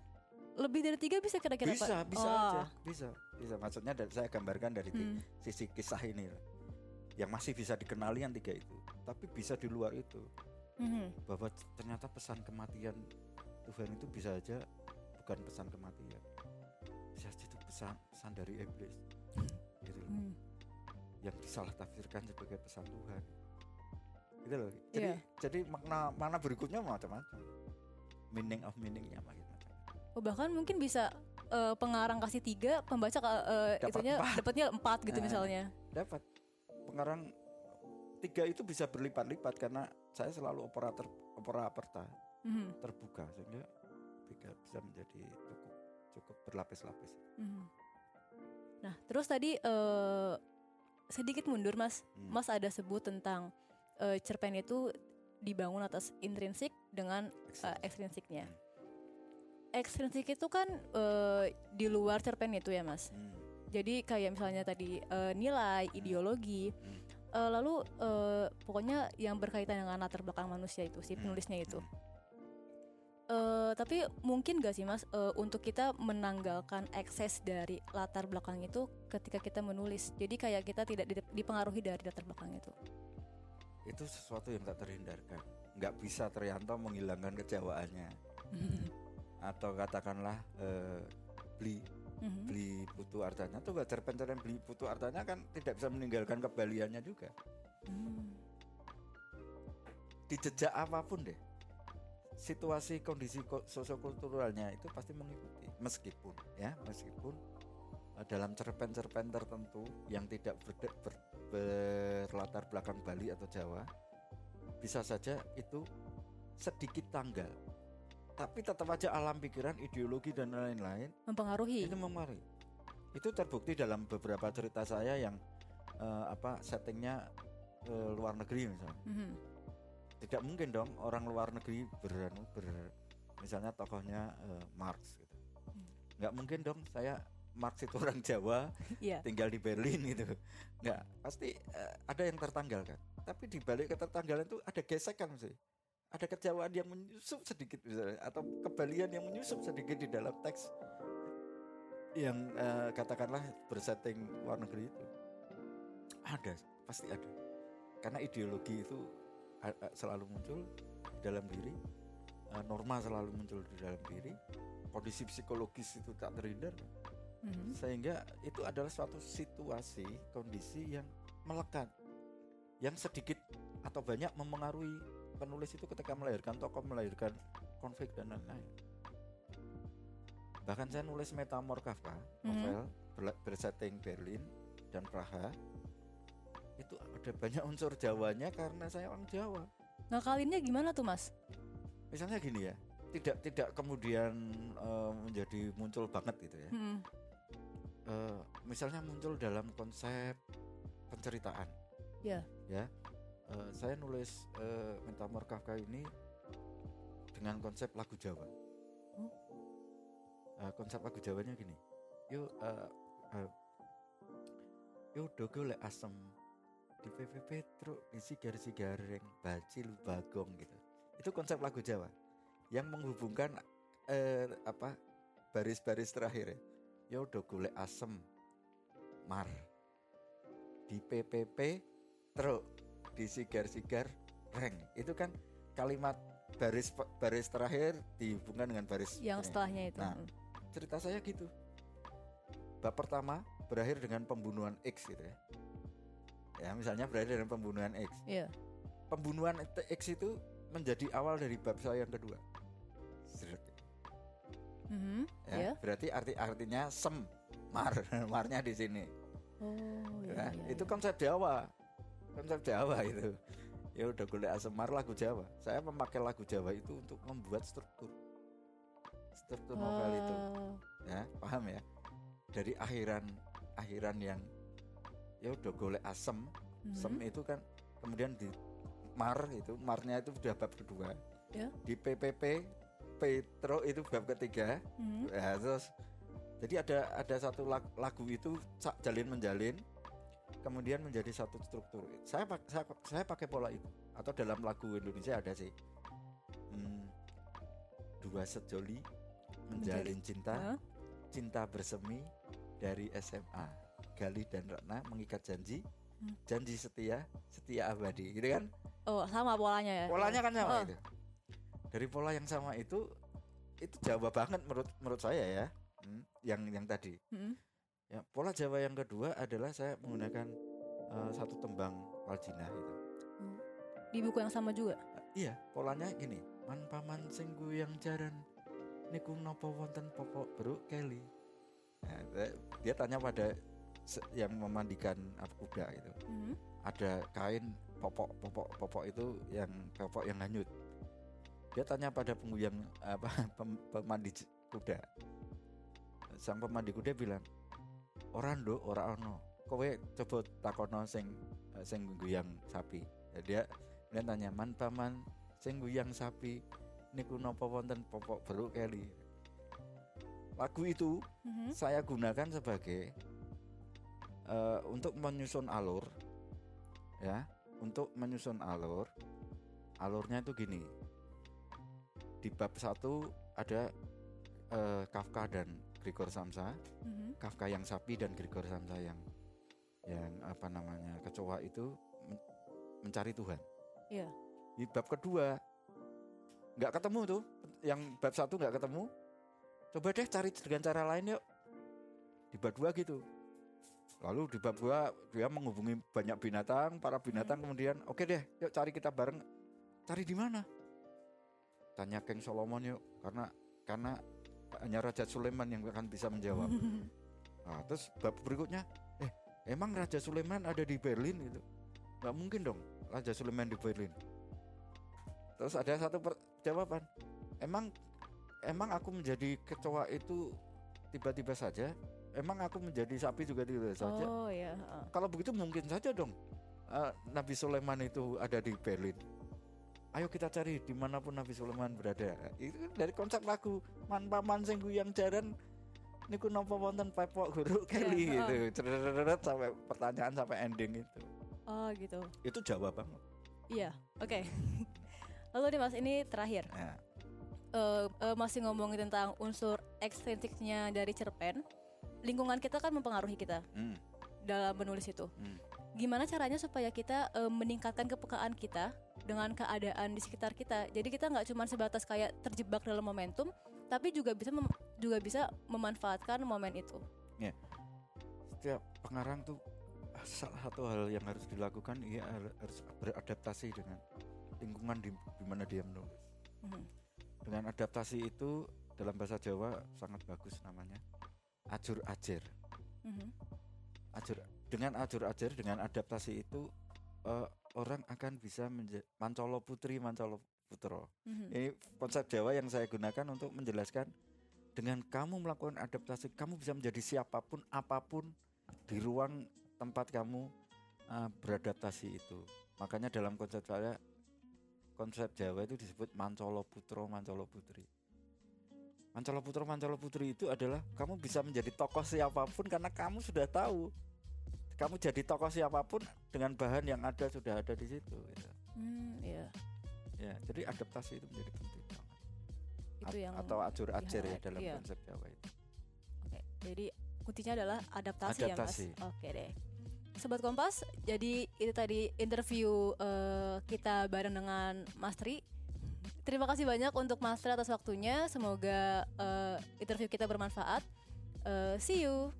[SPEAKER 3] Lebih dari tiga bisa kira-kira
[SPEAKER 4] bisa
[SPEAKER 3] Pak?
[SPEAKER 4] bisa
[SPEAKER 3] Oh.
[SPEAKER 4] aja bisa bisa maksudnya dari saya gambarkan dari
[SPEAKER 3] Hmm.
[SPEAKER 4] sisi kisah ini. Yang masih bisa dikenali yang tiga itu tapi bisa di luar itu.
[SPEAKER 3] Mhm.
[SPEAKER 4] bahwa ternyata pesan kematian Tuhan itu bisa aja bukan pesan kematian. Bisa aja itu pesan pesan dari iblis. Gitu loh.
[SPEAKER 3] Hmm.
[SPEAKER 4] yang disalah tafsirkan sebagai pesan Tuhan. Gitu loh. Jadi
[SPEAKER 3] Iya.
[SPEAKER 4] jadi makna makna berikutnya macam-macam. Meaning of meaningnya macam-macam
[SPEAKER 3] Oh, bahkan mungkin bisa eh, pengarang kasih tiga, pembaca eh,
[SPEAKER 4] Dapat
[SPEAKER 3] itunya dapatnya empat gitu
[SPEAKER 4] Nah.
[SPEAKER 3] misalnya.
[SPEAKER 4] dapat pengarang tiga itu bisa berlipat-lipat karena saya selalu operator opera aperta
[SPEAKER 3] Mhm.
[SPEAKER 4] terbuka sehingga tiga bisa menjadi cukup cukup berlapis-lapis
[SPEAKER 3] Mhm. Nah, terus tadi eh, sedikit mundur Mas.
[SPEAKER 4] Hmm.
[SPEAKER 3] Mas ada sebut tentang eh, cerpen itu dibangun atas intrinsik dengan eh, ekstrinsiknya. Ekstrinsik itu kan eh, di luar cerpen itu ya Mas.
[SPEAKER 4] Hmm.
[SPEAKER 3] Jadi kayak misalnya tadi eh, nilai, ideologi,
[SPEAKER 4] Hmm.
[SPEAKER 3] eh, lalu eh, pokoknya yang berkaitan dengan latar belakang manusia itu si
[SPEAKER 4] Hmm.
[SPEAKER 3] penulisnya itu.
[SPEAKER 4] Hmm.
[SPEAKER 3] Eh, tapi mungkin gak sih mas eh, untuk kita menanggalkan ekses dari latar belakang itu ketika kita menulis. Jadi kayak kita tidak dip- dipengaruhi dari latar belakang itu.
[SPEAKER 4] itu sesuatu yang tak terhindarkan nggak bisa Trianto menghilangkan kejawaannya [LAUGHS] atau katakanlah eh, beli
[SPEAKER 3] Mhm.
[SPEAKER 4] beli putu artanya tuh gak cerpen-cerpen beli putu artanya kan tidak bisa meninggalkan kebaliannya juga.
[SPEAKER 3] Hmm.
[SPEAKER 4] di jejak apa pun deh. Situasi kondisi ko- sosiokulturalnya itu pasti mengikuti. Meskipun ya meskipun dalam cerpen-cerpen tertentu yang tidak berde- ber- berlatar belakang Bali atau Jawa bisa saja itu sedikit tanggal tapi tetap aja alam pikiran ideologi dan lain-lain
[SPEAKER 3] Mempengaruhi.
[SPEAKER 4] itu memari itu terbukti dalam beberapa cerita saya yang eh, apa settingnya eh, luar negeri misalnya
[SPEAKER 3] Mhm.
[SPEAKER 4] tidak mungkin dong orang luar negeri ber, ber misalnya tokohnya eh, Marx gitu
[SPEAKER 3] Hmm.
[SPEAKER 4] nggak mungkin dong saya Marx itu orang Jawa [LAUGHS]
[SPEAKER 3] Iya.
[SPEAKER 4] tinggal di Berlin gitu nggak pasti eh, ada yang tertanggalkan tapi di balik ketertanggalan itu ada gesekan sih ada kejawaan yang menyusup sedikit misalnya atau kebalian yang menyusup sedikit di dalam teks yang eh, katakanlah bersetting luar negeri itu. Ada pasti ada. Karena ideologi itu a- a- selalu muncul di dalam diri eh, norma selalu muncul di dalam diri kondisi psikologis itu tak terhindar.
[SPEAKER 3] Mhm.
[SPEAKER 4] sehingga itu adalah suatu situasi kondisi yang melekat yang sedikit atau banyak memengaruhi penulis itu ketika melahirkan tokoh melahirkan konflik dan lain-lain bahkan saya nulis Metamor Kafka
[SPEAKER 3] Mhm.
[SPEAKER 4] novel berla- bersetting Berlin dan Praha itu ada banyak unsur Jawanya karena saya orang Jawa
[SPEAKER 3] Ngakalinnya gimana tuh mas?
[SPEAKER 4] misalnya gini ya tidak tidak kemudian eh, menjadi muncul banget gitu ya
[SPEAKER 3] Mhm.
[SPEAKER 4] eh, misalnya muncul dalam konsep penceritaan.
[SPEAKER 3] Ya.
[SPEAKER 4] Ya. Eh, saya nulis eh, Metamor Kafka ini dengan konsep lagu Jawa.
[SPEAKER 3] Oh.
[SPEAKER 4] Eh, konsep lagu Jawanya gini. Yuk eh, eh, Yo dogo lek asem di PP Petro di sigar sigareng bacil bagong gitu. Itu konsep lagu Jawa. yang menghubungkan eh, apa baris-baris terakhir ya. Ya udah golek asem mar di PPP truk di sigar-sigar reng itu kan kalimat baris baris terakhir dihubungkan dengan baris
[SPEAKER 3] yang
[SPEAKER 4] ini.
[SPEAKER 3] setelahnya itu
[SPEAKER 4] Nah,
[SPEAKER 3] Mm.
[SPEAKER 4] cerita saya gitu bab pertama berakhir dengan pembunuhan X gitu ya ya misalnya berakhir dengan pembunuhan X
[SPEAKER 3] iya
[SPEAKER 4] pembunuhan X itu menjadi awal dari bab saya yang kedua Seret.
[SPEAKER 3] Mhm,
[SPEAKER 4] ya
[SPEAKER 3] iya.
[SPEAKER 4] berarti arti artinya sem mar [LAUGHS] marnya di sini
[SPEAKER 3] oh iya,
[SPEAKER 4] ya,
[SPEAKER 3] iya,
[SPEAKER 4] itu
[SPEAKER 3] iya.
[SPEAKER 4] konsep Jawa konsep Jawa itu. Ya udah golek asemar lagu Jawa. Saya memakai lagu Jawa itu untuk membuat struktur. Struktur novel itu.
[SPEAKER 3] Oh,
[SPEAKER 4] ya paham ya? Dari akhiran akhiran yang ya udah golek asem.
[SPEAKER 3] Mhm.
[SPEAKER 4] sem itu kan kemudian di mar itu marnya itu sudah bab kedua.
[SPEAKER 3] Ya.
[SPEAKER 4] di PPP Petro itu bab ketiga.
[SPEAKER 3] Mhm.
[SPEAKER 4] ya terus jadi ada ada satu lag- lagu itu jalin menjalin kemudian menjadi satu struktur. Saya saya, saya pakai pola itu. Atau dalam lagu Indonesia ada sih. Hmm, dua sejoli menjalin cinta cinta bersemi dari SMA Gali dan Ratna mengikat janji
[SPEAKER 3] Hmm.
[SPEAKER 4] janji setia setia abadi. Gitu kan?
[SPEAKER 3] Oh sama polanya ya?
[SPEAKER 4] Polanya kan sama
[SPEAKER 3] Oh.
[SPEAKER 4] itu. Dari pola yang sama itu itu Jawa banget menurut menurut saya ya. Hmm, yang yang tadi.
[SPEAKER 3] Mhm.
[SPEAKER 4] Ya pola Jawa yang kedua adalah saya menggunakan eh, satu tembang Waljina itu.
[SPEAKER 3] Di buku yang sama juga?
[SPEAKER 4] Iya polanya gini. Man paman sing yang jaran niku napa wonten popok beruk keli. Nah, dia- dia tanya pada yang memandikan kuda itu.
[SPEAKER 3] Mhm.
[SPEAKER 4] ada kain popok popok popok itu yang popok yang hanyut. Dia tanya pada pengguyang apa [LAUGHS] pem- pemandi kuda. Sang pemandi kuda bilang orang do ora ono. Kowe coba takono sing sing guyang sapi? Ya, dia dia tanya man paman sing guyang sapi niku napa wonten popok beruk keli lagu itu
[SPEAKER 3] Mhm.
[SPEAKER 4] saya gunakan sebagai eh, untuk menyusun alur ya. Untuk menyusun alur alurnya itu gini. Di bab satu ada eh, Kafka dan Grigor Samsa
[SPEAKER 3] Mhm.
[SPEAKER 4] Kafka yang sapi dan Grigor Samsa yang yang apa namanya kecoa itu men- mencari Tuhan.
[SPEAKER 3] Iya.
[SPEAKER 4] di bab kedua. Nggak ketemu tuh. Yang bab satu nggak ketemu. Coba deh cari dengan cara lain yuk. Di bab dua gitu. Lalu di bab dua dia menghubungi banyak binatang para binatang kemudian oke deh yuk cari kita bareng. Cari di mana? Tanya King Solomon yuk. Karena karena hanya Raja Sulaiman yang akan bisa menjawab. [LAUGHS] Nah, terus bab berikutnya eh emang Raja Sulaiman ada di Berlin gitu? Nggak mungkin dong Raja Sulaiman di Berlin. Terus ada satu jawaban emang emang aku menjadi kecoa itu tiba-tiba saja? Emang aku menjadi sapi juga tiba-tiba saja?
[SPEAKER 3] Oh ya
[SPEAKER 4] kalau begitu mungkin saja dong eh, Nabi Sulaiman itu ada di Berlin ayo kita cari di mana pun Nabi Sulaiman berada. Itu kan dari konsep lagu man paman sing yang jaran niku napa wonten pepok guru keli
[SPEAKER 3] Iya,
[SPEAKER 4] gitu. Cerderet sampai pertanyaan sampai ending itu.
[SPEAKER 3] Oh gitu.
[SPEAKER 4] Itu Jawa banget.
[SPEAKER 3] Iya oke. Lalu nih mas ini terakhir.
[SPEAKER 4] Nah,
[SPEAKER 3] eh, eh, masih ngomongin tentang unsur ekstrinsiknya dari cerpen lingkungan kita kan mempengaruhi kita
[SPEAKER 4] hmm,
[SPEAKER 3] dalam menulis itu.
[SPEAKER 4] Hmm.
[SPEAKER 3] Gimana caranya supaya kita eh, meningkatkan kepekaan kita dengan keadaan di sekitar kita? Jadi kita nggak cuma sebatas kayak terjebak dalam momentum tapi juga bisa mem- juga bisa memanfaatkan momen itu.
[SPEAKER 4] Setiap pengarang tuh ah, salah satu hal yang harus dilakukan ia har- harus beradaptasi dengan lingkungan di, di mana dia menulis.
[SPEAKER 3] Mhm.
[SPEAKER 4] dengan adaptasi itu dalam bahasa Jawa sangat bagus namanya ajur ajar
[SPEAKER 3] Mhm.
[SPEAKER 4] ajur dengan ajur ajar dengan adaptasi itu eh, orang akan bisa mancolo putri mancolo putro
[SPEAKER 3] Mhm.
[SPEAKER 4] ini konsep Jawa yang saya gunakan untuk menjelaskan dengan kamu melakukan adaptasi kamu bisa menjadi siapa pun apa pun di ruang tempat kamu uh, beradaptasi itu. Makanya dalam konsep saya konsep Jawa itu disebut mancolo putro mancolo putri. Mancolo putro mancolo putri itu adalah kamu bisa menjadi tokoh siapa pun karena kamu sudah tahu kamu jadi tokoh siapa pun dengan bahan yang ada sudah ada di situ gitu.
[SPEAKER 3] Hmm, iya.
[SPEAKER 4] ya jadi adaptasi itu menjadi penting banget
[SPEAKER 3] itu yang
[SPEAKER 4] atau acur-acir ya
[SPEAKER 3] di-highlight,
[SPEAKER 4] dalam
[SPEAKER 3] iya.
[SPEAKER 4] konsep Jawa itu.
[SPEAKER 3] Oke, jadi kuncinya adalah adaptasi,
[SPEAKER 4] Adaptasi.
[SPEAKER 3] ya mas. Oke deh. Sobat Kompas, jadi itu tadi interview eh, kita bareng dengan Mas Tri. Terima kasih banyak untuk Mas Tri atas waktunya. Semoga eh, interview kita bermanfaat. Eh, see you.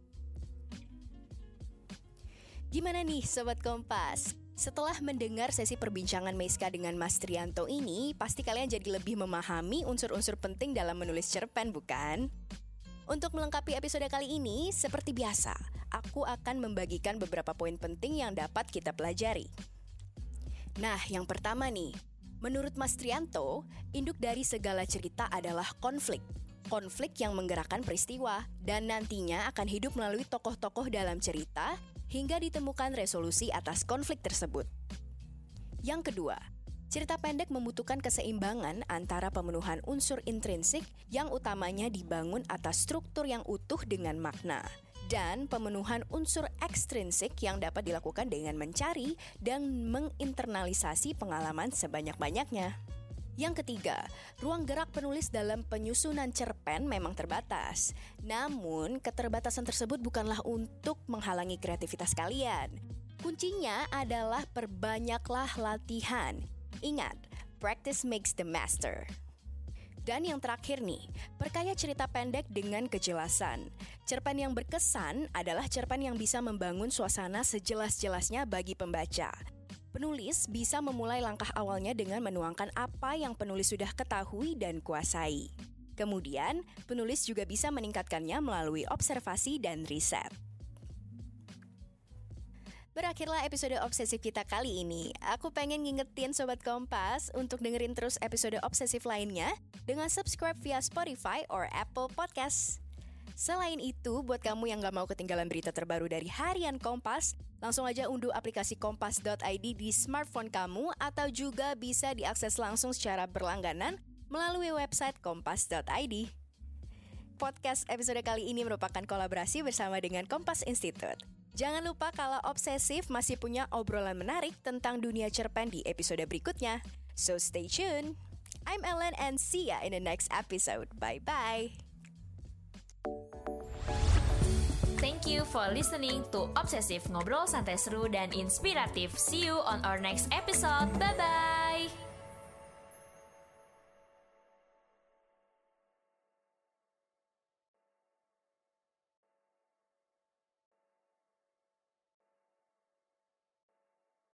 [SPEAKER 2] Gimana nih Sobat Kompas? Setelah mendengar sesi perbincangan Meiska dengan Mas Trianto ini, pasti kalian jadi lebih memahami unsur-unsur penting dalam menulis cerpen, bukan? Untuk melengkapi episode kali ini, seperti biasa, aku akan membagikan beberapa poin penting yang dapat kita pelajari. Nah, yang pertama nih, menurut Mas Trianto, induk dari segala cerita adalah konflik. Konflik yang menggerakkan peristiwa dan nantinya akan hidup melalui tokoh-tokoh dalam cerita hingga ditemukan resolusi atas konflik tersebut. Yang kedua, cerita pendek membutuhkan keseimbangan antara pemenuhan unsur intrinsik yang utamanya dibangun atas struktur yang utuh dengan makna dan pemenuhan unsur ekstrinsik yang dapat dilakukan dengan mencari dan menginternalisasi pengalaman sebanyak-banyaknya. Yang ketiga, ruang gerak penulis dalam penyusunan cerpen memang terbatas. Namun, keterbatasan tersebut bukanlah untuk menghalangi kreativitas kalian. Kuncinya adalah perbanyaklah latihan. Ingat, practice makes the master. Dan yang terakhir nih, perkaya cerita pendek dengan kejelasan. Cerpen yang berkesan adalah cerpen yang bisa membangun suasana sejelas-jelasnya bagi pembaca. Penulis bisa memulai langkah awalnya dengan menuangkan apa yang penulis sudah ketahui dan kuasai. Kemudian, penulis juga bisa meningkatkannya melalui observasi dan riset. Berakhirlah episode obsesif kita kali ini. Aku pengen ngingetin Sobat Kompas untuk dengerin terus episode obsesif lainnya dengan subscribe via Spotify or Apple Podcast. Selain itu, buat kamu yang gak mau ketinggalan berita terbaru dari Harian Kompas, langsung aja unduh aplikasi kompas.id di smartphone kamu atau juga bisa diakses langsung secara berlangganan melalui website kompas.id. Podcast episode kali ini merupakan kolaborasi bersama dengan Kompas Institute. Jangan lupa kalau obsesif masih punya obrolan menarik tentang dunia cerpen di episode berikutnya. So stay tuned. I'm Ellen and see ya in the next episode. Bye-bye.
[SPEAKER 1] Thank you for listening to Obsesif Ngobrol Santai Seru dan Inspiratif. See you on our next episode. Bye-bye.